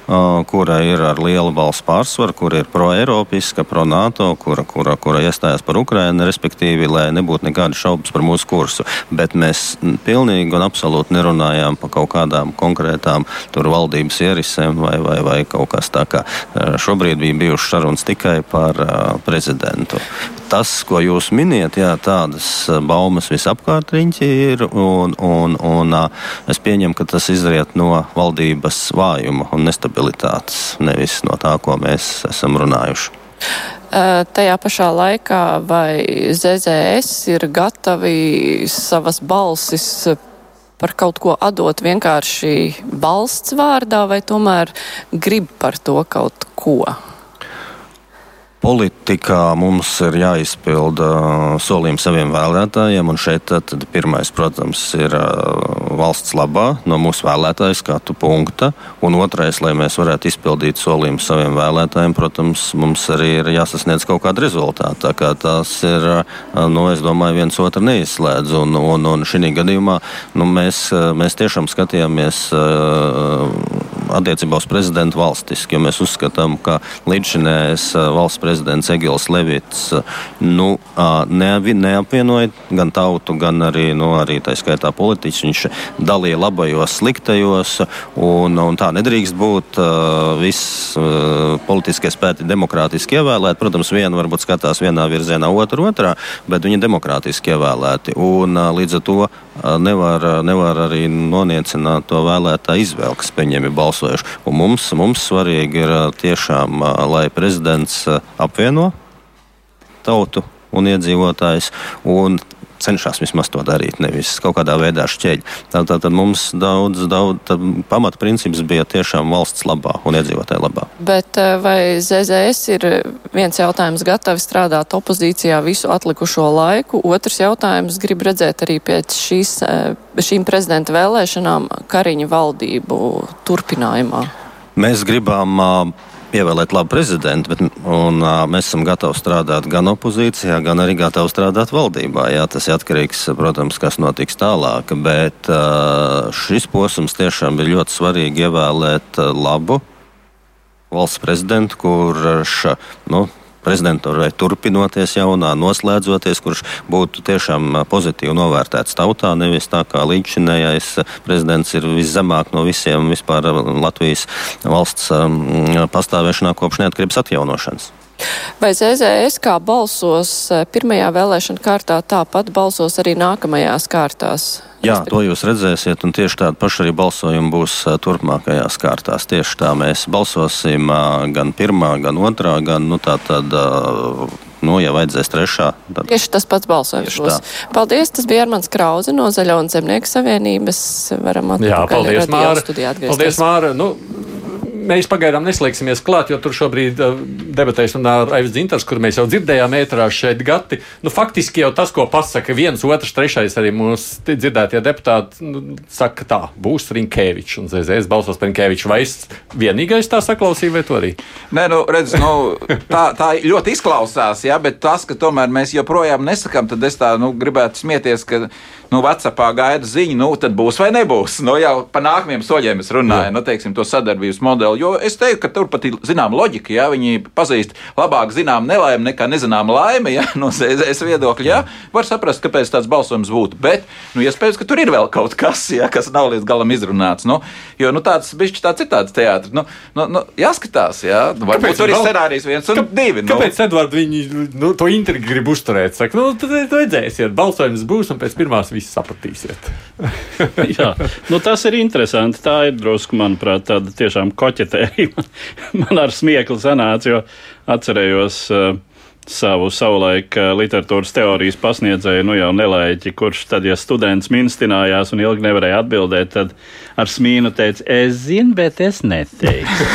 kura ir ar lielu balsu pārsvaru, kura ir pro-eiropiska, pro-NATO, kura, kura, kura iestājās par Ukrajinu, respektīvi, lai nebūtu nekādas šaubas par mūsu kursu. Bet mēs pilnīgi un absolūti nerunājām par kaut kādām konkrētām valdības ierisēm vai, vai, vai kaut kas tā kā. Šobrīd bija bijušas sarunas tikai par prezidentu tas, ko jūs miniet, jā, tādas baumas visapkārt riņķī ir, un, un, un es pieņemu, ka tas izriet no valdības vājuma un nestabilitātes, nevis no tā, ko mēs esam runājuši. Tajā pašā laikā vai ZZS ir gatavi savas balsis par kaut ko atdot vienkārši valsts vārdā, vai tomēr grib par to kaut ko? Politikā mums ir jāizpilda solījumi saviem vēlētājiem, un šeit tad, pirmais, protams, ir valsts labā no mūsu vēlētāju skatu punkta, un otrais, lai mēs varētu izpildīt solījumus saviem vēlētājiem, protams, mums arī ir jāsasniedz kaut kāda rezultāta. Tā kā tās ir, nu, es domāju, viens otru neizslēdz, un, un, un šī gadījumā nu, mēs, mēs tiešām skatījāmies attiecībā uz prezidentu valstiski, jo mēs uzskatām, ka līdzšinējais valsts prezidents Egils Levits nu, neapvienoja gan tautu, gan arī, nu, arī tā skaitā politiķus. Viņš dalīja labajos, sliktajos, un, un tā nedrīkst būt. Viss politiskie spēki demokrātiski ievēlēti. Protams, viena varbūt skatās vienā virzienā, otra otrā, bet viņi ir demokrātiski ievēlēti. Un, līdz ar to nevar, nevar arī noniecināt to vēlētāju izvēli, kas pie viņiem ir balsojuši. Un mums, mums svarīgi ir tiešām, lai prezidents apvieno tautu un iedzīvotājus. Un cenšas vismaz to darīt, nevis kaut kādā veidā šķēļ. Tātad tā, mums daudz, daudz pamatprincips bija tiešām valsts labā un iedzīvotāju labā. Bet eh, vai ZZS ir viens jautājums gatavi strādāt opozīcijā visu atlikušo laiku? Otrs jautājums grib redzēt arī pēc šīs, eh, šīm prezidenta vēlēšanām Kariņa valdību turpinājumā. Mēs gribam uh, ievēlēt labu prezidentu, bet un, uh, mēs esam gatavi strādāt gan opozīcijā, gan arī gatavi strādāt valdībā. Jā, tas ir atkarīgs, protams, kas notiks tālāk, bet uh, šis posms tiešām ir ļoti svarīgi ievēlēt labu valsts prezidentu, kurš nu, prezidentūrai turpinoties jaunā, noslēdzoties, kurš būtu tiešām pozitīvi novērtēts tautā, nevis tā kā līdzinējais prezidents ir viszemāk no visiem vispār Latvijas valsts pastāvēšanā kopš neatkarības atjaunošanas. Vai ZZS kā balsos pirmajā vēlēšana kārtā, tāpat balsos arī nākamajās kārtās? Jā, to jūs redzēsiet, un tieši tāda paša arī balsojuma būs turpmākajās kārtās. Tieši tā mēs balsosim gan pirmā, gan otrā, gan nu, tā tad. Nu, ja vajadzēs trešā, tad. Tieši tas pats balsojums būs. Paldies, tas bija Armāns Krauze no Zaļo un Zemnieku savienības. Varam atpakaļ. Jā, paldies, Māra. Paldies, Māra. Nu, mēs pagaidām neslēgsimies klāt, jo tur šobrīd uh, debatēs un ar Aivs Dzintars, kur mēs jau dzirdējām ētrā šeit gati. Nu, faktiski jau tas, ko pasaka viens, otrs, trešais arī mūsu dzirdētie deputāti, nu, saka tā, būs Rinkēvičs un ZZS balsos par Rinkēviču. Vai es vienīgais tā saklausīju, vai to arī? Nē, nu, redz, nu, tā, tā ļoti izklausās, jā, bet tas, ka tomēr mēs joprojām nesakām, tad es tā, nu, gribētu smieties, ka nu, Vācijā gaida ziņu, nu, tad būs vai nebūs. Nu, jau par nākamajiem soļiem es runāju, nu, teiksim, to sadarbības modeli. Jo es teiktu, ka tur pat ir zināma loģika, ja viņi pazīst labāk zinām nelaimi nekā nezinām laimi, ja no es viedokļa. Ja, var saprast, kāpēc tāds balsojums būtu. Bet, nu, iespējams, ka tur ir vēl kaut kas, ja, kas nav līdz galam izrunāts. Nu, jo nu, tāds bišķi tāds ir tāds teātris. Nu, nu, nu, jāskatās, ja. Varbūt kāpēc tur ir scenārijs viens un Kā, divi. Nu. Kāpēc Edvards viņi nu, to intrigu grib uzturēt? Saka, nu, tad redzēsiet, balsojums būs un pēc pirmās viss sapratīsiet. Jā, nu, tas ir interesanti. Tā ir drusku, manuprāt, tāda tiešām koķetērija. Man ar smieklu sanāca, jo atcerējos. Uh, savu savulaik eh, literatūras teorijas pasniedzēju, nu jau nelaiķi, kurš tad, ja students minstinājās un ilgi nevarēja atbildēt, tad ar smīnu teica, es zinu, bet es neteikšu.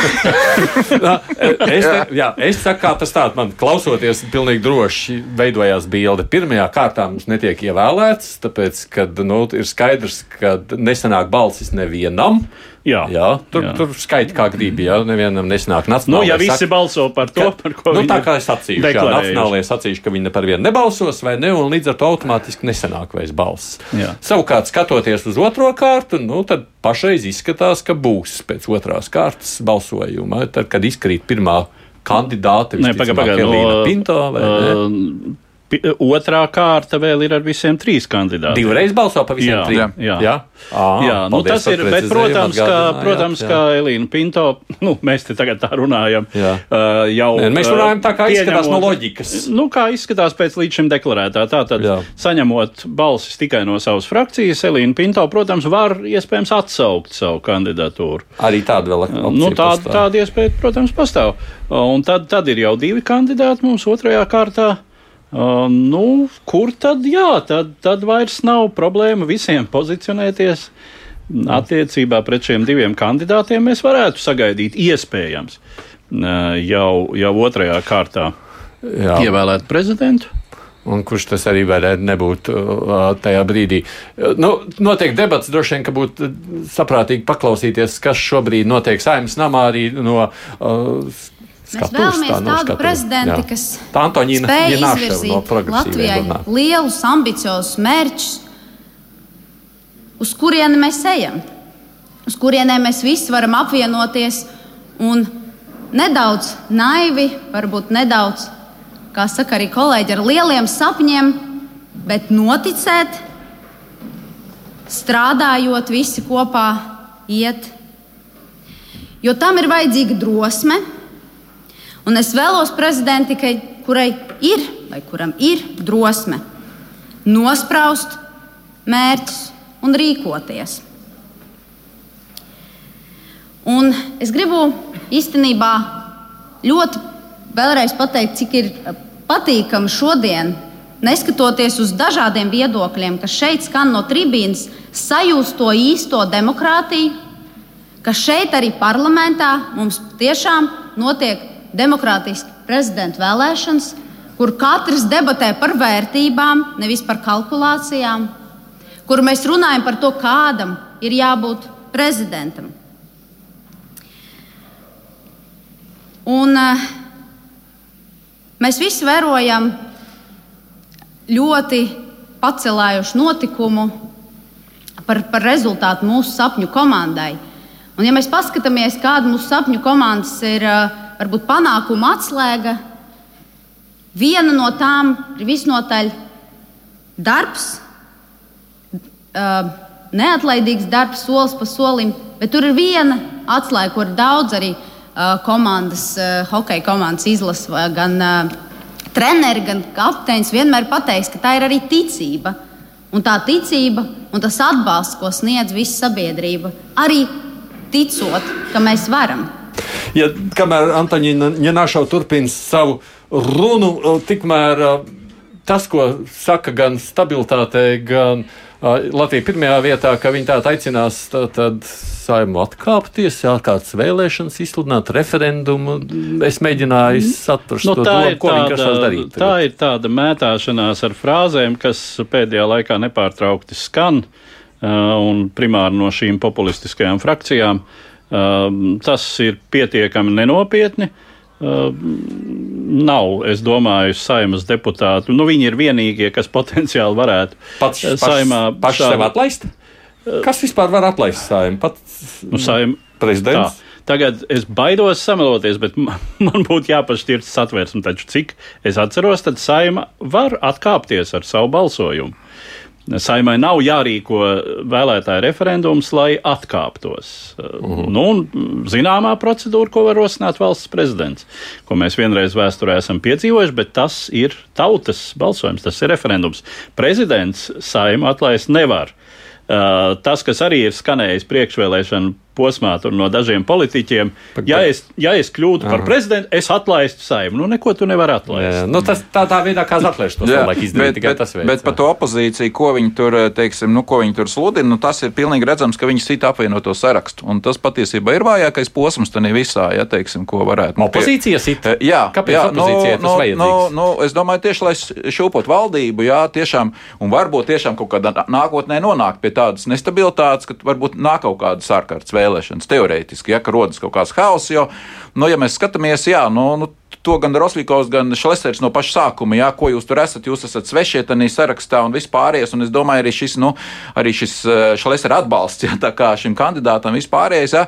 es, te, jā, es saku, kā tas tāds man klausoties, pilnīgi droši veidojās bilde. Pirmajā kārtā mums netiek ievēlēts, tāpēc, ka nu, ir skaidrs, ka nesanāk balsis nevienam. Jā, jā tur, jā. tur skaita kā gribi. Jā, nevienam nesanāk nacionālais. Nu, ja visi saka, balso par to, ka, par ko nu, tā kā es sacīju, jā, nacionālajie sacījuši, ka viņi par vienu nebalsos vai ne, un līdz ar to automātiski nesanāk vairs balss. Jā. Savukārt, skatoties uz otro kārtu, nu, tad pašreiz izskatās, ka būs pēc otrās kārtas balsojuma. Tad, kad izkrīt pirmā kandidāte, pagaidām, pagaidām, no, Pinto vai uh, Otrā kārta vēl ir ar visiem trīs kandidātiem. Divreiz balso par visiem jā, trim. Jā, jā. À, jā nu tas ir. Bet, protams, kā, protams jā. kā Elīna Pinto, nu, mēs te tagad tā runājam. Jā. Uh, jau, Nē, mēs runājam tā, kā pieņemot, izskatās no loģikas. Nu, kā izskatās pēc līdz šim deklarētā. Tātad, jā. saņemot balsis tikai no savas frakcijas, Elīna Pinto, protams, var iespējams atsaukt savu kandidatūru. Arī tāda vēl ir. Nu, tāda, tāda iespēja, protams, pastāv. Un tad, tad ir jau divi kandidāti mums otrajā kārtā. Uh, nu, kur tad, jā, tad, tad vairs nav problēma visiem pozicionēties. Attiecībā pret šiem diviem kandidātiem mēs varētu sagaidīt, iespējams, uh, jau, jau otrajā kārtā jā. ievēlēt prezidentu. Un kurš tas arī varētu nebūt tajā brīdī? Nu, notiek debats, droši vien, ka būtu saprātīgi paklausīties, kas šobrīd notiek saimnes namā arī no uh, Mēs vēlamies tā, tādu prezidentu, kas spēj izvirzīt no Latvijai lielus, ambiciozus mērķus, uz kurieni mēs ejam, uz kurieniem mēs visi varam apvienoties un nedaudz naivi, varbūt nedaudz, kā saka arī kolēģi, ar lieliem sapņiem, bet noticēt, strādājot visi kopā, iet. Jo tam ir vajadzīga drosme Un es vēlos prezidentikai, kurai ir vai kuram ir drosme nospraust mērķus un rīkoties. Un es gribu īstenībā ļoti vēlreiz pateikt, cik ir patīkami šodien, neskatoties uz dažādiem viedokļiem, kas šeit skan no tribīnas, sajust to īsto demokrātiju, ka šeit arī parlamentā mums tiešām notiek demokrātiski prezidenta vēlēšanas, kur katrs debatē par vērtībām, nevis par kalkulācijām, kur mēs runājam par to, kādam ir jābūt prezidentam. Un, uh, mēs visi vērojam ļoti pacelājušu notikumu par, par rezultātu mūsu sapņu komandai. Un, ja mēs paskatāmies, kāda mūsu sapņu komandas ir uh, varbūt panākuma atslēga. Viena no tām ir visnotaļ darbs, neatlaidīgs darbs, solis pa solim, bet tur ir viena atslēga, kur daudz arī komandas, hokeja komandas izlases, gan treneri, gan kapteinis vienmēr pateiks, ka tā ir arī ticība. Un tā ticība un tas atbalsts, ko sniedz visa sabiedrība, arī ticot, ka mēs varam ja kamēr Antoņina Ņenašau turpina savu runu, tikmēr tas, ko saka gan stabilitātei, gan Latvija pirmajā vietā, ka viņi tātad aicinās tātad saimu atkāpties, kāds vēlēšanas izsludināt, referendumu. Es mēģināju saprast, nu, ir ko tāda, darīt. Tā ir tāda mētāšanās ar frāzēm, kas pēdējā laikā nepārtraukti skan, un primāri no šīm populistiskajām frakcijām. Uh, tas ir pietiekami nenopietni. Uh, nav, es domāju, saimas deputāti. Nu, viņi ir vienīgie, kas potenciāli varētu pats, saimā paši šādu... sev atlaist. Uh, kas vispār var atlaist saimu? Pats nu, saim... prezidents. Tā. Tagad es baidos sameloties, bet man būtu jāpašķirt satversme. Taču cik es atceros, tad saima var atkāpties ar savu balsojumu. Saimai nav jārīko vēlētāju referendums, lai atkāptos. Mhm. nu, zināmā procedūra, ko var rosināt valsts prezidents, ko mēs vienreiz vēsturē esam piedzīvojuši, bet tas ir tautas balsojums, tas ir referendums. Prezidents saimu atlaist nevar. Uh, tas, kas arī ir skanējis priekšvēlēšanu posmā no dažiem politiķiem. Ja es, ja es kļūtu par Aha. prezidentu, es atlaistu saimu. Nu, neko tu nevari atlaist. Jā, nu, tas tā, tā veidā, kā atlaiž to cilvēku izdarīt, bet, tikai bet, tas veids. bet par to opozīciju, ko viņi tur, teiksim, nu, ko viņi tur sludina, nu, tas ir pilnīgi redzams, ka viņi sita apvienoto sarakstu. Un tas patiesībā ir vājākais posms tajā visā, ja teiksim, ko varētu. nu, Opozīcija sita? Jā, Kāpēc jā, opozīcijai tas nu, vajadzīgs? Nu, nu, es domāju, tieši lai šūpot valdību, jā, tiešām, un varbūt tiešām kaut kādā nākotnē nonākt pie tādas nestabilitātes, ka varbūt nāk kaut kādas ārkārtas vēlēšanas, teorētiski, ja, ka rodas kaut kāds haoss. Jo, nu, ja mēs skatāmies, jā, nu, nu, to gan Rostovs, gan Šlesers no paša sākuma, jā, ko jūs tur esat, jūs esat svešie tajā sarakstā un vispārējais. Un es domāju, arī šis, nu, arī šis Šlesera atbalsts, jā, tā kā šim kandidātam vispārējais. Jā,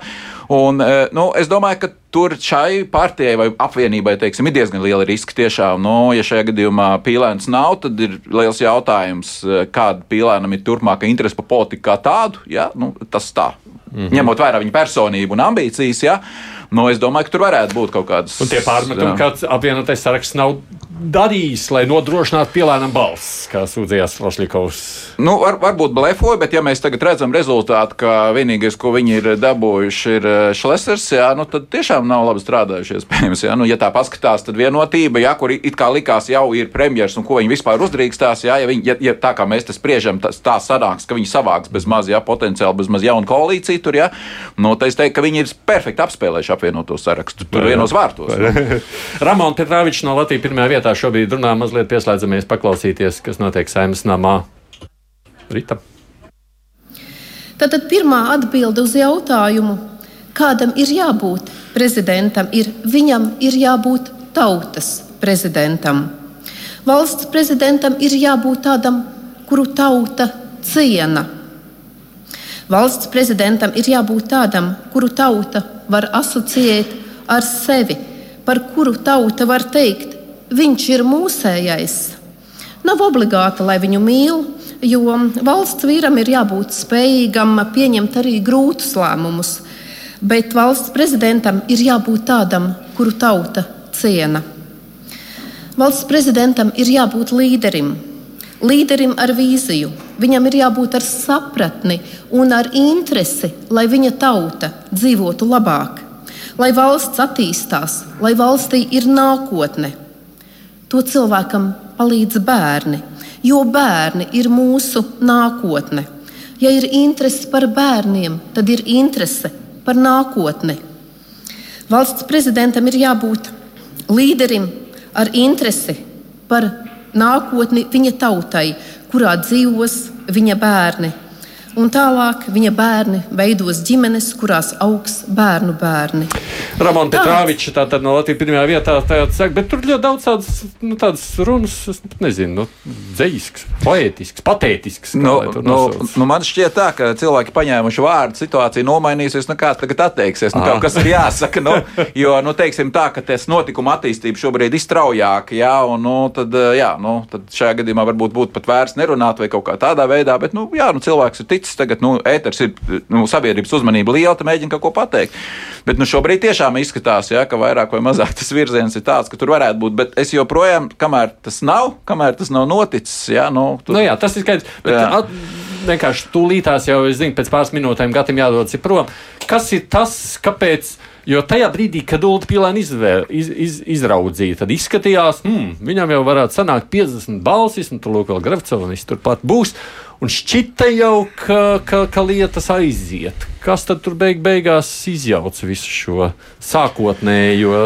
un, eh, nu, es domāju, ka tur šai partijai vai apvienībai teiksim, ir diezgan liela riska. Tiešām, nu, ja šajā gadījumā pīlēns nav, tad ir liels jautājums, eh, kāda pīlēnam ir turpmāka interese par politiku kā tādu. Jā, nu, tas tā. Mm -hmm. Ņemot vērā viņa personību un ambīcijas, jā, nu, es domāju, ka tur varētu būt kaut kādas. Un tie pārmetumi, kāds apvienotais saraksts nav darījis, lai nodrošinātu pielēnam balss, kā sūdzējās Rošļikovs. Nu, var, varbūt blefoja, bet ja mēs tagad redzam rezultātu, ka vienīgais, ko viņi ir dabūjuši, ir eh, šlesers, jā, nu, tad tiešām nav labi strādājuši. Iespējams, jā. Nu, ja tā paskatās, tad vienotība, jā, kur it kā likās jau ir premjeras un ko viņi vispār uzdrīkstās, jā, ja, viņi, ja, ja tā kā mēs te spriežam, tas tā sanāks, ka viņi savāks bez maz, jā, potenciāli bez maz jaunu koalīciju tur, jā, nu, tad es teiktu, ka viņi ir perfekti apspēlējuši apvienoto sarakstu. Tur vienos vārtos. Nu. Ramons Petrāvičs no Latvijas pirmajā vietā šobrīd runā mazliet pieslēdzamies paklausīties, kas notiek saimnes namā. Rita. Tātad pirmā atbilde uz jautājumu, kādam ir jābūt prezidentam, ir viņam ir jābūt tautas prezidentam. Valsts prezidentam ir jābūt tādam, kuru tauta ciena. Valsts prezidentam ir jābūt tādam, kuru tauta var asociēt ar sevi, par kuru tauta var teikt, viņš ir mūsējais. Nav obligāti, lai viņu mīl, jo valsts vīram ir jābūt spējīgam pieņemt arī grūtus lēmumus, bet valsts prezidentam ir jābūt tādam, kuru tauta ciena. Valsts prezidentam ir jābūt līderim, līderim ar vīziju. Viņam ir jābūt ar sapratni un ar interesi, lai viņa tauta dzīvotu labāk, lai valsts attīstās, lai valstī ir nākotne. To cilvēkam palīdz bērni, jo bērni ir mūsu nākotne. Ja ir interese par bērniem, tad ir interese par nākotni. Valsts prezidentam ir jābūt līderim ar interesi par nākotni viņa tautai, kurā dzīvos viņa bērni. Un tālāk viņa bērni veidos ģimenes, kurās augs bērnu bērni. Ramons Petrāvičs tātad no Latvijas pirmajā vietā saka, bet tur ļoti daudz tādas, nu, tādas runas, es nezinu, nu, dzējisks, poētisks, patētisks. kā Nu, lai to nu, nu, man šķiet, tā, ka cilvēki paņēmuši vārdu, situācija nomainīsies. Nu, kāds tagad atteiksies? Nu, kaut kas ir jāsaka. Nu, jo, nu, teiksim tā, ka tas notikuma attīstība šobrīd ir straujāka. Jā, un, nu, tad, jā, nu, tad šajā gadījumā varbūt būtu pat vērts nerunāt vai kaut kā tādā veidā. Bet, nu, jā, nu, cilvēks ir ticis tagad, nu, ēters ir, nu, sabiedrības uzmanība liela, tad mēģina kaut ko pateikt. Bet, nu, šobrīd tiešām izskatās, jā, ka vairāk vai mazāk tas virziens ir tāds, ka tur varētu būt. Bet es joprojām, kamēr tas nav, kamēr tas nav noticis, jā, nu, tur, Nu, jā, tas ir skaidrs. At, vienkārši tūlītās jau, es zinu, pēc pāris minūtēm gatam jādodas prom. Kas ir tas, kāpēc? Jo tajā brīdī, kad Ulu Pīlēna iz, iz, izraudzīja, tad izskatījās, hmm, viņam jau varētu sanākt 50 balsis, un tur lūk, vēl Gravconis turpat būs. Un šķita jau, ka, ka, ka lietas aiziet. Kas tad tur beig beigās izjauca visu šo sākotnējo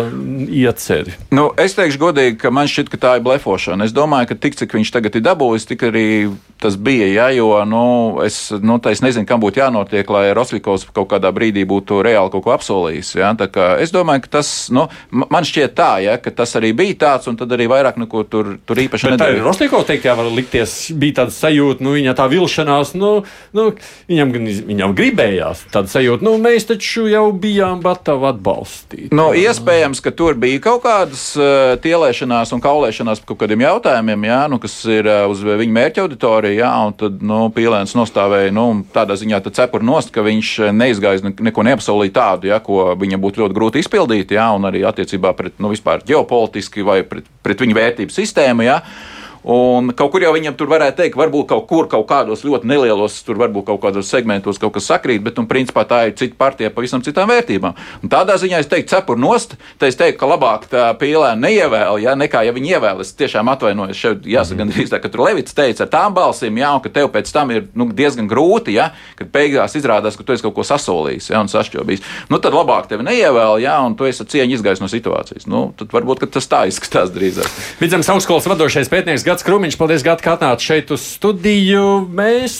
ieceri? Nu, es teikšu godīgi, ka man šķiet, ka tā ir blefošana. Es domāju, ka tik cik viņš tagad ir dabūjis, tik arī tas bija. Ja, jo nu, es, nu, es nezinu, kam būtu jānotiek, lai Rostovs kaut kādā brīdī būtu reāli kaut ko apsolījis. Ja. Es domāju, ka tas nu, man šķiet tā, ja, ka tas arī bija tāds, un tad arī vairāk neko tur, tur īpaši nedarīja. Rostovs teikt, jā, var likties, bija tāda sajūta, nu, viņa tā vilšanās, nu, nu viņam, viņam gribējās tāda sajūta, nu, mēs taču jau bijām gatavi atbalstīt. Nu, iespējams, ka tur bija kaut kādas uh, tielēšanās un kaulēšanās par kaut kādiem jautājumiem, jā, nu, kas ir uh, uz viņa mērķa auditorija. Jā, un tad nu, Pīlēns nostāvēja nu, tādā ziņā cepuri nost, ka viņš uh, neizgāja ne- neko neapsolīja tādu, jā, ko viņam būtu ļoti grūti izpildīt, jā, un arī attiecībā pret nu, vispār ģeopolitiski vai pret, pret viņa vērtību sistēmu. Jā. Un kaut kur jau viņam tur varētu teikt, varbūt kaut kur, kaut kādos ļoti nelielos, tur varbūt kaut kādos segmentos kaut kas sakrīt, bet, un principā tā ir cita partija pavisam citām vērtībām. Un tādā ziņā es teiktu, cepur nost, te es teiktu, ka labāk tā pīlēna neievēl, ja, nekā ja viņi ievēl. Es tiešām atvainojos, šeit jāsaka Mhm. gandrīz tā, ka tur Levits teica ar tām balsīm, jā, un ka tev pēc tam ir nu, diezgan grūti, ja, kad beigās izrādās, ka tu esi kaut ko sasolījis ja, un sašķobījis. Nu, tad labāk tevi neievēl, ja, un tu esi cieņu izgājis no situācijas. Nu, tad varbūt tas tā izskatās drīzāk. Vidzemes augstskolas vadošais pētnieks Gats Krūmiņš, paldies, Gats, ka atnācāt šeit uz studiju. Mēs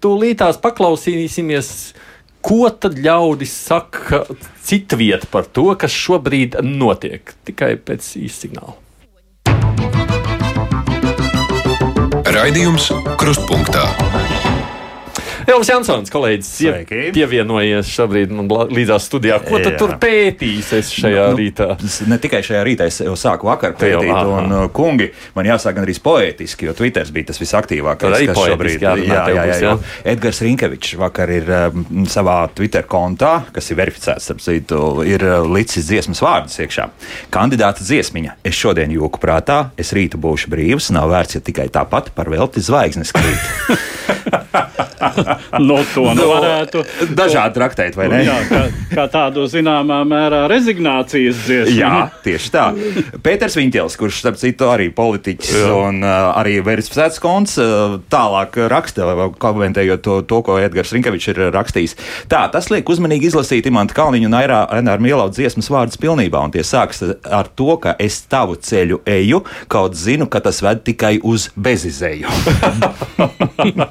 tūlītās paklausīsimies, ko tad ļaudis saka cita vieta par to, kas šobrīd notiek. Tikai pēc īsta signāla. Raidījums Krustpunktā. Elvis Jansons, kolēģis, pie, pievienojies šobrīd man līdzās studijā. Ko Jā. tur pētīs šajā Nu, rītā? tas Ne tikai šajā rītā, es jau sāku vakar Tu jau, pētīt, aha. un uh, kungi man jāsaka arī poētiski, jo Twitter bija tas visaktīvākais. Arī kas poētiski jā, jā, jā, jā. jā? Edgars Rinkevičs vakar ir um, savā Twitter kontā, kas ir verificēts, starp citu, ir uh, licis dziesmas vārdus iekšā. Kandidāta dziesmiņa. Es šodien joku prātā, es rītu būšu brīvs, nav vērts, ja tikai tāpat par velti zvaigznes krīt. no to nu varētu dažādi traktēt, vai ne? Jā, kā, kā tādu zināmā mērā rezignācijas dziesmu. Jā, tieši tā. Pēters Viņķels, kurš, starp citu, arī politiķis Jā. un uh, arī verificēts konts, uh, tālāk raksta, komentējot to, to, ko Edgars Rinkevičs ir rakstījis. Tā, tas liek uzmanīgi izlasīt Imanta Kalniņu un Aināru Mielau dziesmas vārdus pilnībā, un tie sāks ar to, ka es tavu ceļu eju, kaut zinu, ka tas ved tikai uz bezizēju.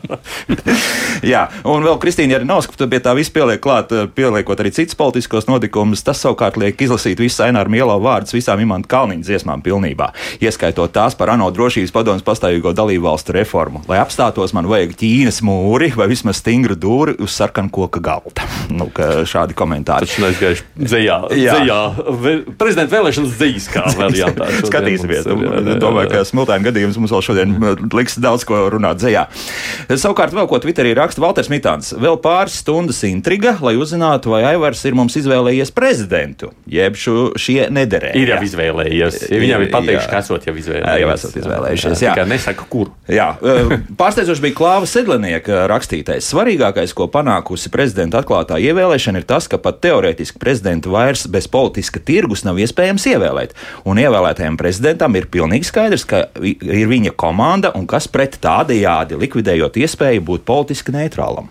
Jā, un vēl Kristīna Jarinovska pie tā viss pieliek klāt, eh, pieliekot arī citus politiskos notikumus. Tas savukārt liek izlasīt visu Aināru Mielo vārdus visām Imanta Kalniņa dziesmām pilnībā, ieskaitot tās par ANO drošības padomus pastāvīgo dalību valstu reformu. Lai apstātos, man vajag Ķīnas mūri vai vismaz stingru dūri uz sarkanu koka galda. Nu, ka šādi komentāri. Tas aizgājuši dzējā, Jā. dzējā, prezidenta vēlēšanas dzīs kā variantā. šodien Skatīsimies. mums ir, jā, jā, Domāju, jā. ka smiltēna gadījums mums vēl šodien liks daudz ko runāt dzējā. Savukārt, vēl ko Twitterī raksta Valters Mitāns. Vēl pāris stundas intriga, lai uzzinātu, vai Aivars ir mums izvēlējies prezidentu, jeb šo, šie nederēja. Ir jau izvēlējies. Ja viņam ir pateikts, Jā. ka esot jau izvēlējies. Jā, esat izvēlējušies. Jā, Tikai nesaka, kur. Jā, pārsteidzoši bija Klāva Sedlenieka rakstītais. Svarīgākais, ko panākusi prezidenta atklātā ievēlēšana, ir tas, ka pat teorētiski prezidentu vairs bez politiska tirgus nav iespējams ievēlēt. Un ievēlētajam prezidentam ir pilnīgi skaidrs, ka ir viņa komanda un kas pret tādējādi likvidējot iespēju būt politiski neitrālam.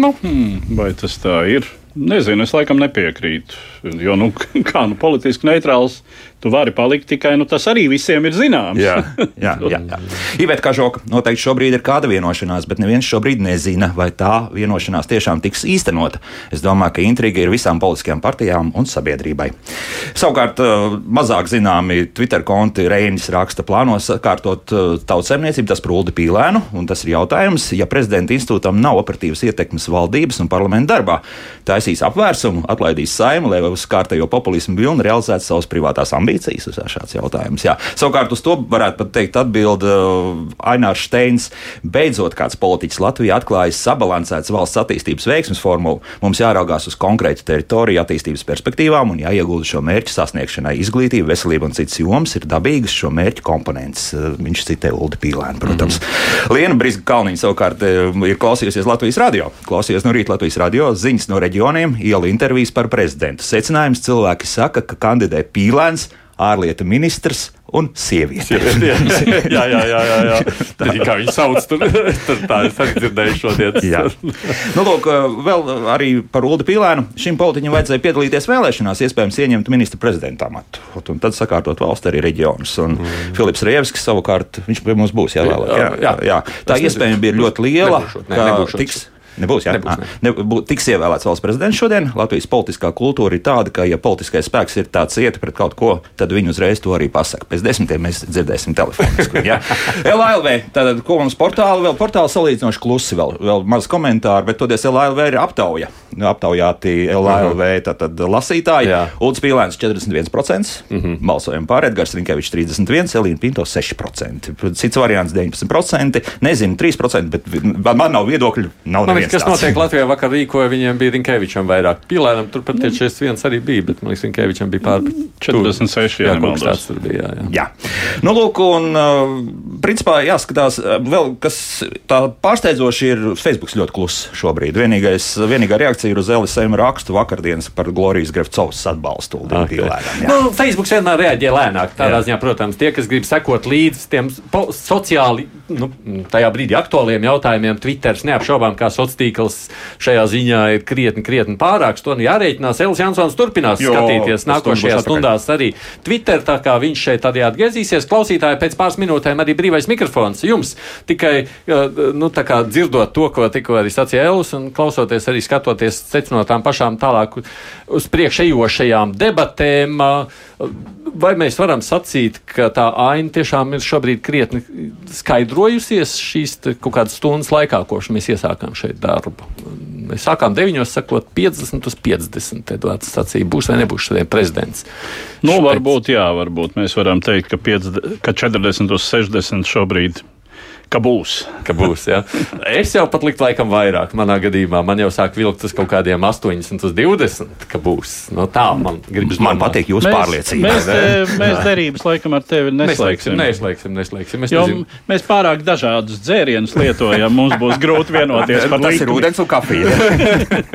Nu, hmm, vai tas tā ir? Nezinu, es laikam nepiekrītu. Jo, nu, kā nu, politiski neitrāls, tu vari palikt tikai, nu, tas arī visiem ir zināms. Jā, jā, jā. jā. Iveta Kažoka noteikti šobrīd ir kāda vienošanās, bet neviens šobrīd nezina, vai tā vienošanās tiešām tiks īstenota. Es domāju, ka intriga ir visām politiskajām partijām un sabiedrībai. Savukārt, eh, mazāk zināmi Twitter konti Reinis raksta plānos sakārtot eh, tautsēmniecību, tas prūdi pīlēnu, un tas ir jautājums, ja prezidenta institūtam nav operatīvas ietekmes valdības un parlamenta darbā, taisīs apvērsumu, atlaidīs saimu, lai uz kārtējo populismu vilni realizētu savas privātās ambīcijas. Tas ir šāds jautājums. Jā. Savukārt uz to varētu pat teikt atbild uh, Ainārs Steins. Beidzot, kāds politiķis Latvijā atklājis sabalansēts valsts attīstības veiksmes formulu. Mums jāraugās uz konkrētu teritoriju attīstības perspektīvām un jāiegulda šo mērķu sasniegšanai. Izglītība, veselība un citas jomas ir dabīgas šo mērķu komponents. Uh, Viņš citē Uldi Pīlēnu, protams. Mm -hmm. Liena Brīsga Kalniņa savukārt uh, ir klausījusies Latvijas radio. Klausījies no rīta Latvijas radio ziņas no reģioniem, ielu intervijas par prezidentu. Secinājums cilvēki saka, ka kandidē Pīlēns, ārlietu ministrs un sieviete. Sieviete, jā. jā, jā, jā, jā, jā. Arī kā viņi sauc, tur, tur tā es arī dzirdēju šodien. Jā. Nu, lūk, vēl arī par Ulu Pīlēnu. Šim politiķim vajadzēja piedalīties vēlēšanās, iespējams, ieņemt ministra prezidenta amatu. Un tad sakārtot valsts arī reģionus. Un mm. Filips Rievskis savukārt, viņš pie mums būs jāvēlēt. Jā, jā, jā. Tā Es iespēja bija ļoti liela. Nebūšot, ne, ka nebūšot. tiks, Nebūs, jā, Nebūs, Nebūs, ne. Nebūs, tiks ievēlēts valsts prezidents šodien. Latvijas politiskā kultūra ir tāda, ka, ja politiskais spēks ir tāds iet pret kaut ko, tad viņi uzreiz to arī pasaka. Pēc desmitiem mēs dzirdēsim telefoniski. LLV, tātad, ko mums portāli vēl? Portāli salīdzinoši klusi, vēl, vēl maz komentāru, bet toties LLV ir aptauja. Aptaujāti LLV tātad lasītāji. Ulds Pīlēns 41%, mm -hmm. balsojam pār Edgars Rinkevičs 31%, Elīna Pinto 6%. Cits variants 19%, nezinu 3%, bet man nav viedokļu. Nav Man liekas, kas notiek Latvijā vakar rīkoja, viņiem bija Rinkevičam vairāk. Pilēnam turpat tie 41 arī bija, bet man liekas, Rinkevičam bija pār 46. Jā, ja kaut kas tāds tur bija. Jā, jā. Jā. Nu, lūk, un uh, principā jāskatās, uh, vēl, kas tā pārsteidzoši ir. Facebook ļoti kluss šobrīd. Vienīgais, vienīgā reakcija ir uz LSM rakstu vakardienas par Glorijas Grefcovas atbalstu. Okay. Okay. Nu, Facebook vienmēr reaģē lēnāk. Tādā ziņā, protams, tie, kas grib sekot līdzi tiem sociāli, nu, tajā brīdī aktuāliem jautājumiem, Twitter neapšaubām, kā sociāls tīkls šajā ziņā ir krietni, krietni pārāks. To jārēķinās. Elis Jansons turpinās Jo, skatīties nākošajās stundās arī Twitter, tā kā viņš šeit tādējādi atgriezīsies. Klausītāji pēc pāris minūtēm arī brīvais mikrofons jums. Tikai uh, nu, tā kā dzirdot to, ko tikko arī sacīja Elis, un klausoties arī skatoties, secinot tām pašām tālāk uz priekšējošajām debatēm. uh, Vai mēs varam sacīt, ka tā aina tiešām ir šobrīd krietni skaidrojusies šīs kaut kādas stundas laikā, kopš mēs iesākām šeit darbu? Mēs sākām 9, sakot, 50 uz 50. Edvards sacīja, būs vai nebūs šodien prezidents. Nu, varbūt, jā, varbūt mēs varam teikt, ka, 50, ka 40 uz 60 šobrīd ka būs. Ka būs jā. es jau pat liktu laikam vairāk. Manā gadījumā man jau sāk vilkt uz kaut kādiem 80 uz 20, ka būs. No tā man gribas. Man patīk jūsu pārliecība. Mēs, mēs, mēs derības laikam ar tevi Neslēgsim, neslēgsim. neslēgsim, neslēgsim. Mēs pārāk dažādus dzērienus lietojam. Mums būs grūti vienoties par Tas ir ūdens un kafija.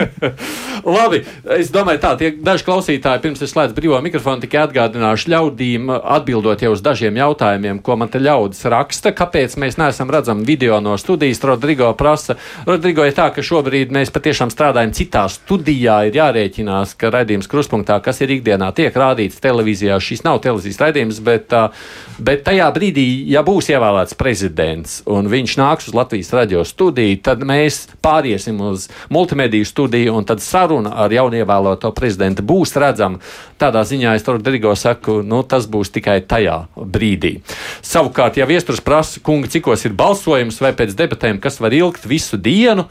Labi, es domāju, tā tie daži klausītāji, pirms es slēdzu brīvo mikrofonu, tikai atgādināšu ļaudīm, atbildot jau uz dažiem jautājumiem, ko man te ļaudis raksta. Kāpēc mēs neesam redzami video no studijas? Rodrigo prasa. Rodrigo ir tā, ka šobrīd mēs patiešām strādājam citā studijā. Ir jārēķinās, ka raidījums kruspunktā, kas ir ikdienā, tiek rādīts televīzijā. Šis nav televīzijas raidījums, bet, bet tajā brīdī, ja būs ievēlēts prezidents un viņš nāks uz Latvijas radio studiju, tad mēs pāriesim uz multimediju studiju un tad saruna ar jaunievēloto prezidentu būs redzama. Tādā ziņā es Rodrigo saku, nu, tas būs tikai tajā brīdī. Savukārt, ja viesturs prasa, kungi, cikos ir balsojums vai pēc debatēm, kas var ilgt visu dienu,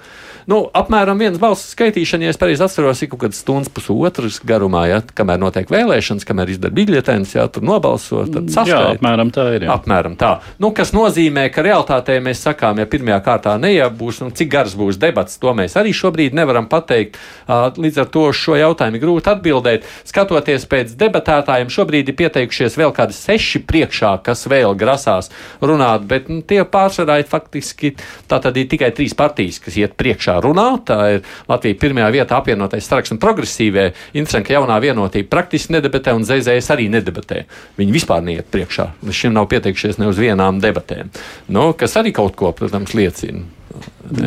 nu, apmēram viens balsu skaitīšana, ja es pareizi atceros, ir kaut kāds stundas pusotras garumā, ja, kamēr notiek vēlēšanas, kamēr izdara biļetenes, ja tur nobalso, tad Jā, saskaita. apmēram tā ir. Jā. Apmēram tā. Nu, kas nozīmē, ka realtātē mēs sakām, ja pirmajā kārtā neiebūs, un cik garas būs debats, to mēs arī šobrīd nevaram pateikt. Līdz ar to šo jautājumu ir grūti atbildēt. Skatoties pēc debatētājiem, šobrīd ir pieteikušies vēl kādi seši priekšā, kas vēl grasās runāt, bet nu, tie pārsvarā ir faktiski tātad ir tikai trīs partijas, kas iet priekšā runāt. Tā ir Latvija pirmajā vietā apvienotais staraks un progresīvie. Interesanti, ka jaunā vienotība praktiski nedebatē un ZZS arī nedebatē. Viņi vispār neiet priekšā. Līdz šim nav pieteikušies ne uz vienām debatēm. Nu, kas arī kaut ko, protams, liecina.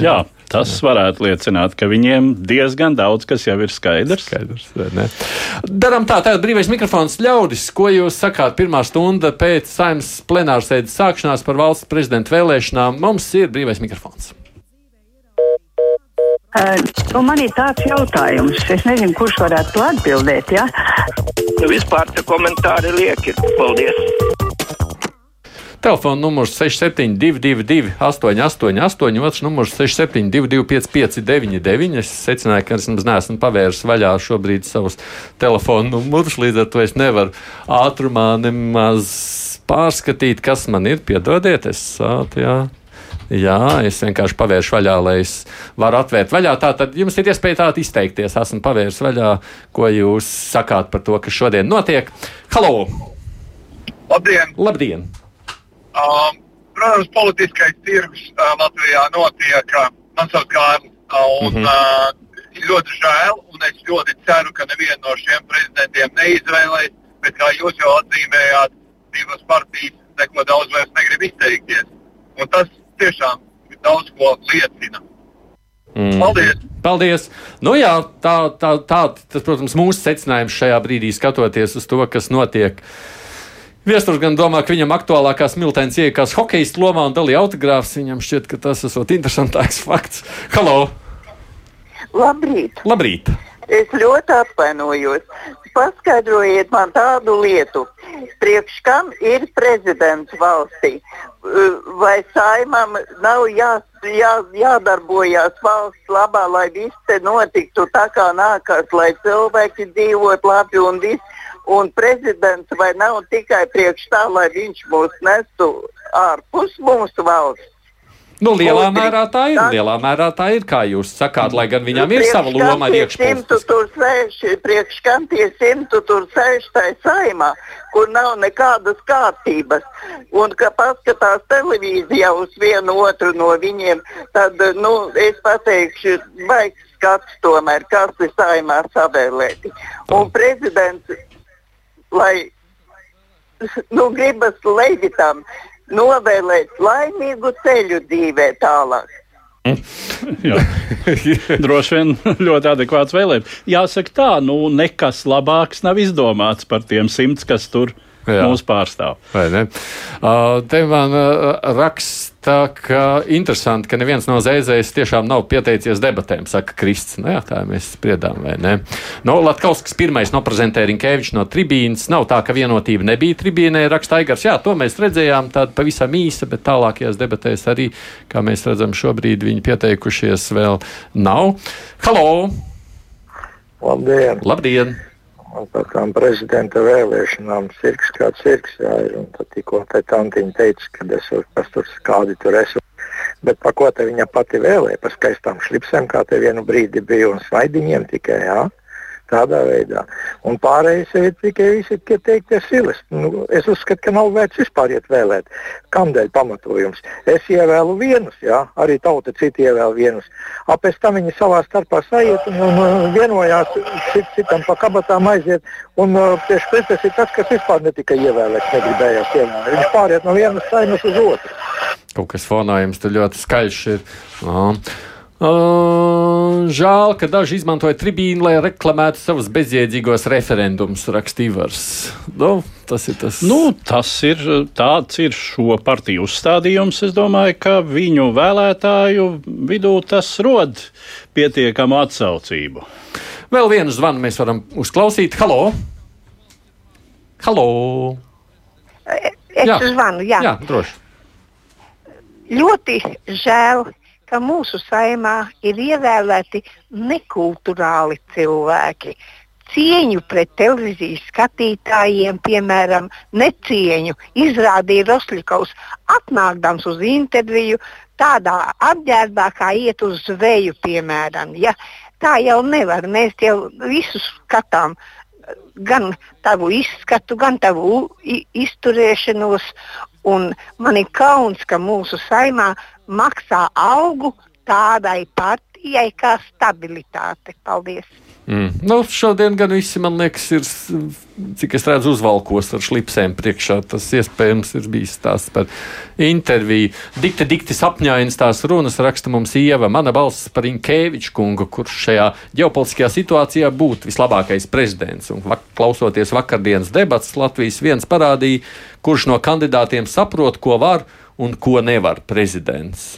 Jā, tas varētu liecināt, ka viņiem diezgan daudz kas jau ir skaidrs. Skaidrs? Darām tā, tagad brīvais mikrofons ļaudis. Ko jūs sakāt pirmā stunda pēc saimnes plenārsēdes sākšanās par valsts prezidenta vēlēšanām? Mums ir brīvais mikrofons. Uh, nu, man ir tāds jautājums, es nezinu, kurš varētu to atbildēt. Ja? Vispār tie komentāri lieki. Paldies! Telefona numurs 6722, 888, otrs numurs 672, 559, es secināju, ka es neesmu pavērs vaļā šobrīd savus telefonu numurus, līdz ar to es nevaru ātrumā nemaz pārskatīt, kas man ir. Piedodiet, es sātu, jā. Es vienkārši pavēršu vaļā, lai es varu atvērt vaļā. Tā tad jums ir iespēja tādu izteikties. Esmu pavērsis vaļā, ko jūs sakāt par to, kas šodien notiek. Halo! Labdien! Labdien! Um, protams, politiskais tirgus uh, Latvijā notiek. Uh, man sauc Kārlis. Uh, un, mm -hmm. uh, ļoti žēl, un es ļoti ceru, ka nevienu no šiem prezidentiem neizvēlēs. Bet, kā jūs jau atzīmējāt, divas partijas neko daudz vairs negrib izteikties. Un tas tiešām daudz ko liecina. Mm. Paldies! Paldies! Nu jā, tā, tā, tā, tas, protams, mūsu secinājums šajā brīdī skatoties uz to, kas notiek. Viesturs gan domā, ka viņam aktuālākās miltēns iekās hokeja lomā un dalīja autogrāfus. Viņam šķiet, ka tas esot interesantāks fakts. Halo! Labrīt! Labrīt! Es ļoti atvainojos. Paskaidrojiet man tādu lietu. Priekš kam ir prezidents valstī? Vai saimam nav jā, jā, jādarbojas valsts labā, lai viss te notiktu tā kā nākās, lai cilvēki dzīvot labi un viss? Un prezidents vai nav tikai priekš tā, lai viņš mūs nestu ārpus mūsu valsts? Nu, lielā mērā tā ir. Lielā mērā tā ir, kā jūs sakāt, lai gan viņam ir sava loma arī iekšpolitiski. Tur sēž, priekš kam tie simtu tur sēž tai saimā, kur nav nekādas kārtības. Un, ka paskatās televīzijā uz vienu otru no viņiem, tad, nu, es pateikšu, baigs skats tomēr, kas ir saimā savēlēti. Un prezidents, lai, nu, gribas Levitam novēlēt laimīgu ceļu dzīvē tālāk. Jā. Droši vien ļoti adekvāts vēlējums. Jāsaka, tā, nu, nekas labāks nav izdomāts par tiem simts, kas tur Jā. mūs pārstāv. Vai ne? Uh, te man uh, raksta, ka interesanti, ka neviens no zēzēs tiešām nav pieteicies debatēm, saka Krists. Nu, jā, tā mēs spriedām, vai ne? No, Latkauskas pirmais noprezentēja Rinkēvičs no tribīnas. Nav tā, ka vienotība nebija tribīnē, raksta Aigars. Jā, to mēs redzējām, tāda pavisam īsa, bet tālākajās debatēs arī, kā mēs redzam, šobrīd viņi pieteikušies vēl nav. Halo! Labdien! Labdien! Un Par tām prezidenta vēlēšanām sirds kā sirds, jā, ir. Un tad tikko tā tantiņa teica, ka es esmu, kas tur kādi tur esmu. Bet par ko te viņa pati vēlēja? Par skaistām šlipsēm, kā te vienu brīdi bija, un svaidiņiem tikai, jā. Tādā veidā. Un pārējais ir tikai visi tie teiktie silas. Nu, es uzskatu, ka nav vērts vispār iet vēlēt. Kādēļ pamatojums? Es ievēlu vienus, jā, arī tauta citi ievēl vienus. A, pēc tam viņi savā starpā sajiet un, un, un vienojās, cit, citam pa kabatām aiziet. Un uh, tieši pretēs ir tas, kas vispār netika ievēlēts, negribējās ievēlēt. Viņš pāriet no vienas saimas uz otru. Kaut kas fonā jums tur ļoti skaļš ir. Aha. Uh, žēl, ka daži izmantoja tribīnu, lai reklamētu savus bezjēdzīgos referendumus, rakstīvars. Nu, tas ir tas. Nu, tas ir, tāds ir šo partiju uzstādījums. Es domāju, ka viņu vēlētāju vidū tas rod pietiekamu atsaucību. Vēl vienu zvanu mēs varam uzklausīt. Halo! Halo! Es Jā. zvanu, jā. Jā, droši. Ļoti žēl, ka mūsu saimā ir ievēlēti nekulturāli cilvēki. Cieņu pret televīzijas skatītājiem, piemēram, necieņu izrādīja Rostovs, atnākdams uz interviju tādā apģērbā, kā iet uz zveju, piemēram. Ja? Tā jau nevar. Mēs jau visu skatām, gan tavu izskatu, gan tavu izturēšanos. Un man ir kauns, ka mūsu saimā maksā algu tādai partijai kā stabilitāte. Paldies! Mm. Nu, šodien gan visi, man liekas, ir, cik es redzu, uzvalkos ar šlipsēm priekšā. Tas iespējams ir bijis tās par interviju. Dikti, dikti sapņainas tās runas raksta mums Ieva. Mana balss par Inkēviču kungu, kurš šajā ģeopolitiskajā situācijā būtu vislabākais prezidents. Un klausoties vakardienas debats, Latvijas viens parādīja, kurš no kandidātiem saprot, ko var un ko nevar prezidents.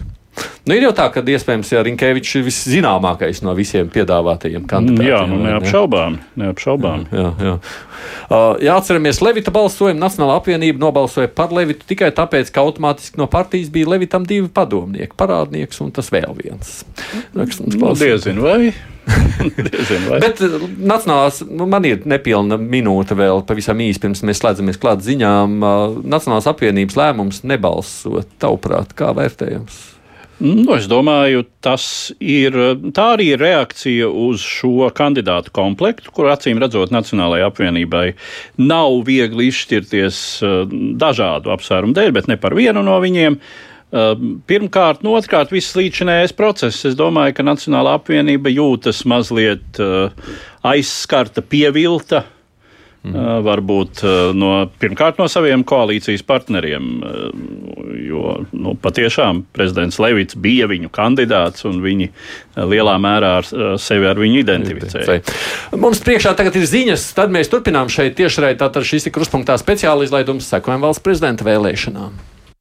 Nu, ir jau tā, ka iespējams, ja Rinkēvičs ir viszināmākais no visiem piedāvātajiem kandidātiem. Jā, nu, neapšaubām. neapšaubām. Jā, jā. Uh, jā, atceramies, Levita balsojumu. Nacionāla apvienība nobalsoja par Levitu tikai tāpēc, ka automātiski no partijas bija Levitam divi padomnieki, parādnieks un tas vēl viens. Rakstams, Nu, vai? diezinu, vai? Bet uh, nacionālās, nu, man ir nepilna minūte vēl pavisam īsi pirms mēs slēdzamies klāt ziņām. Uh, Nacionālās apvienības lēmums nebalsot, tavuprāt, kā vērtējams? Nu, es domāju, tas ir, tā arī ir reakcija uz šo kandidātu komplektu, kur acīm redzot Nacionālajai apvienībai nav viegli izšķirties eh, dažādu apsvērumu dēļ, bet ne par vienu no viņiem. Eh, Pirmkārt, no otrkārt, viss līdzinējais process. Es domāju, ka Nacionālā apvienība jūtas mazliet eh, aizskarta, pievilta. Mm. Varbūt uh, no, pirmkārt no saviem koalīcijas partneriem, uh, jo nu, patiešām prezidents Levits bija viņu kandidāts un viņi lielā mērā ar sevi ar viņu identificēja. Mums priekšā tagad ir ziņas, tad mēs turpinām šeit tiešraidē. Tātad šis ir kruspunktā speciāla izlaidums sekojam valsts prezidenta vēlēšanām.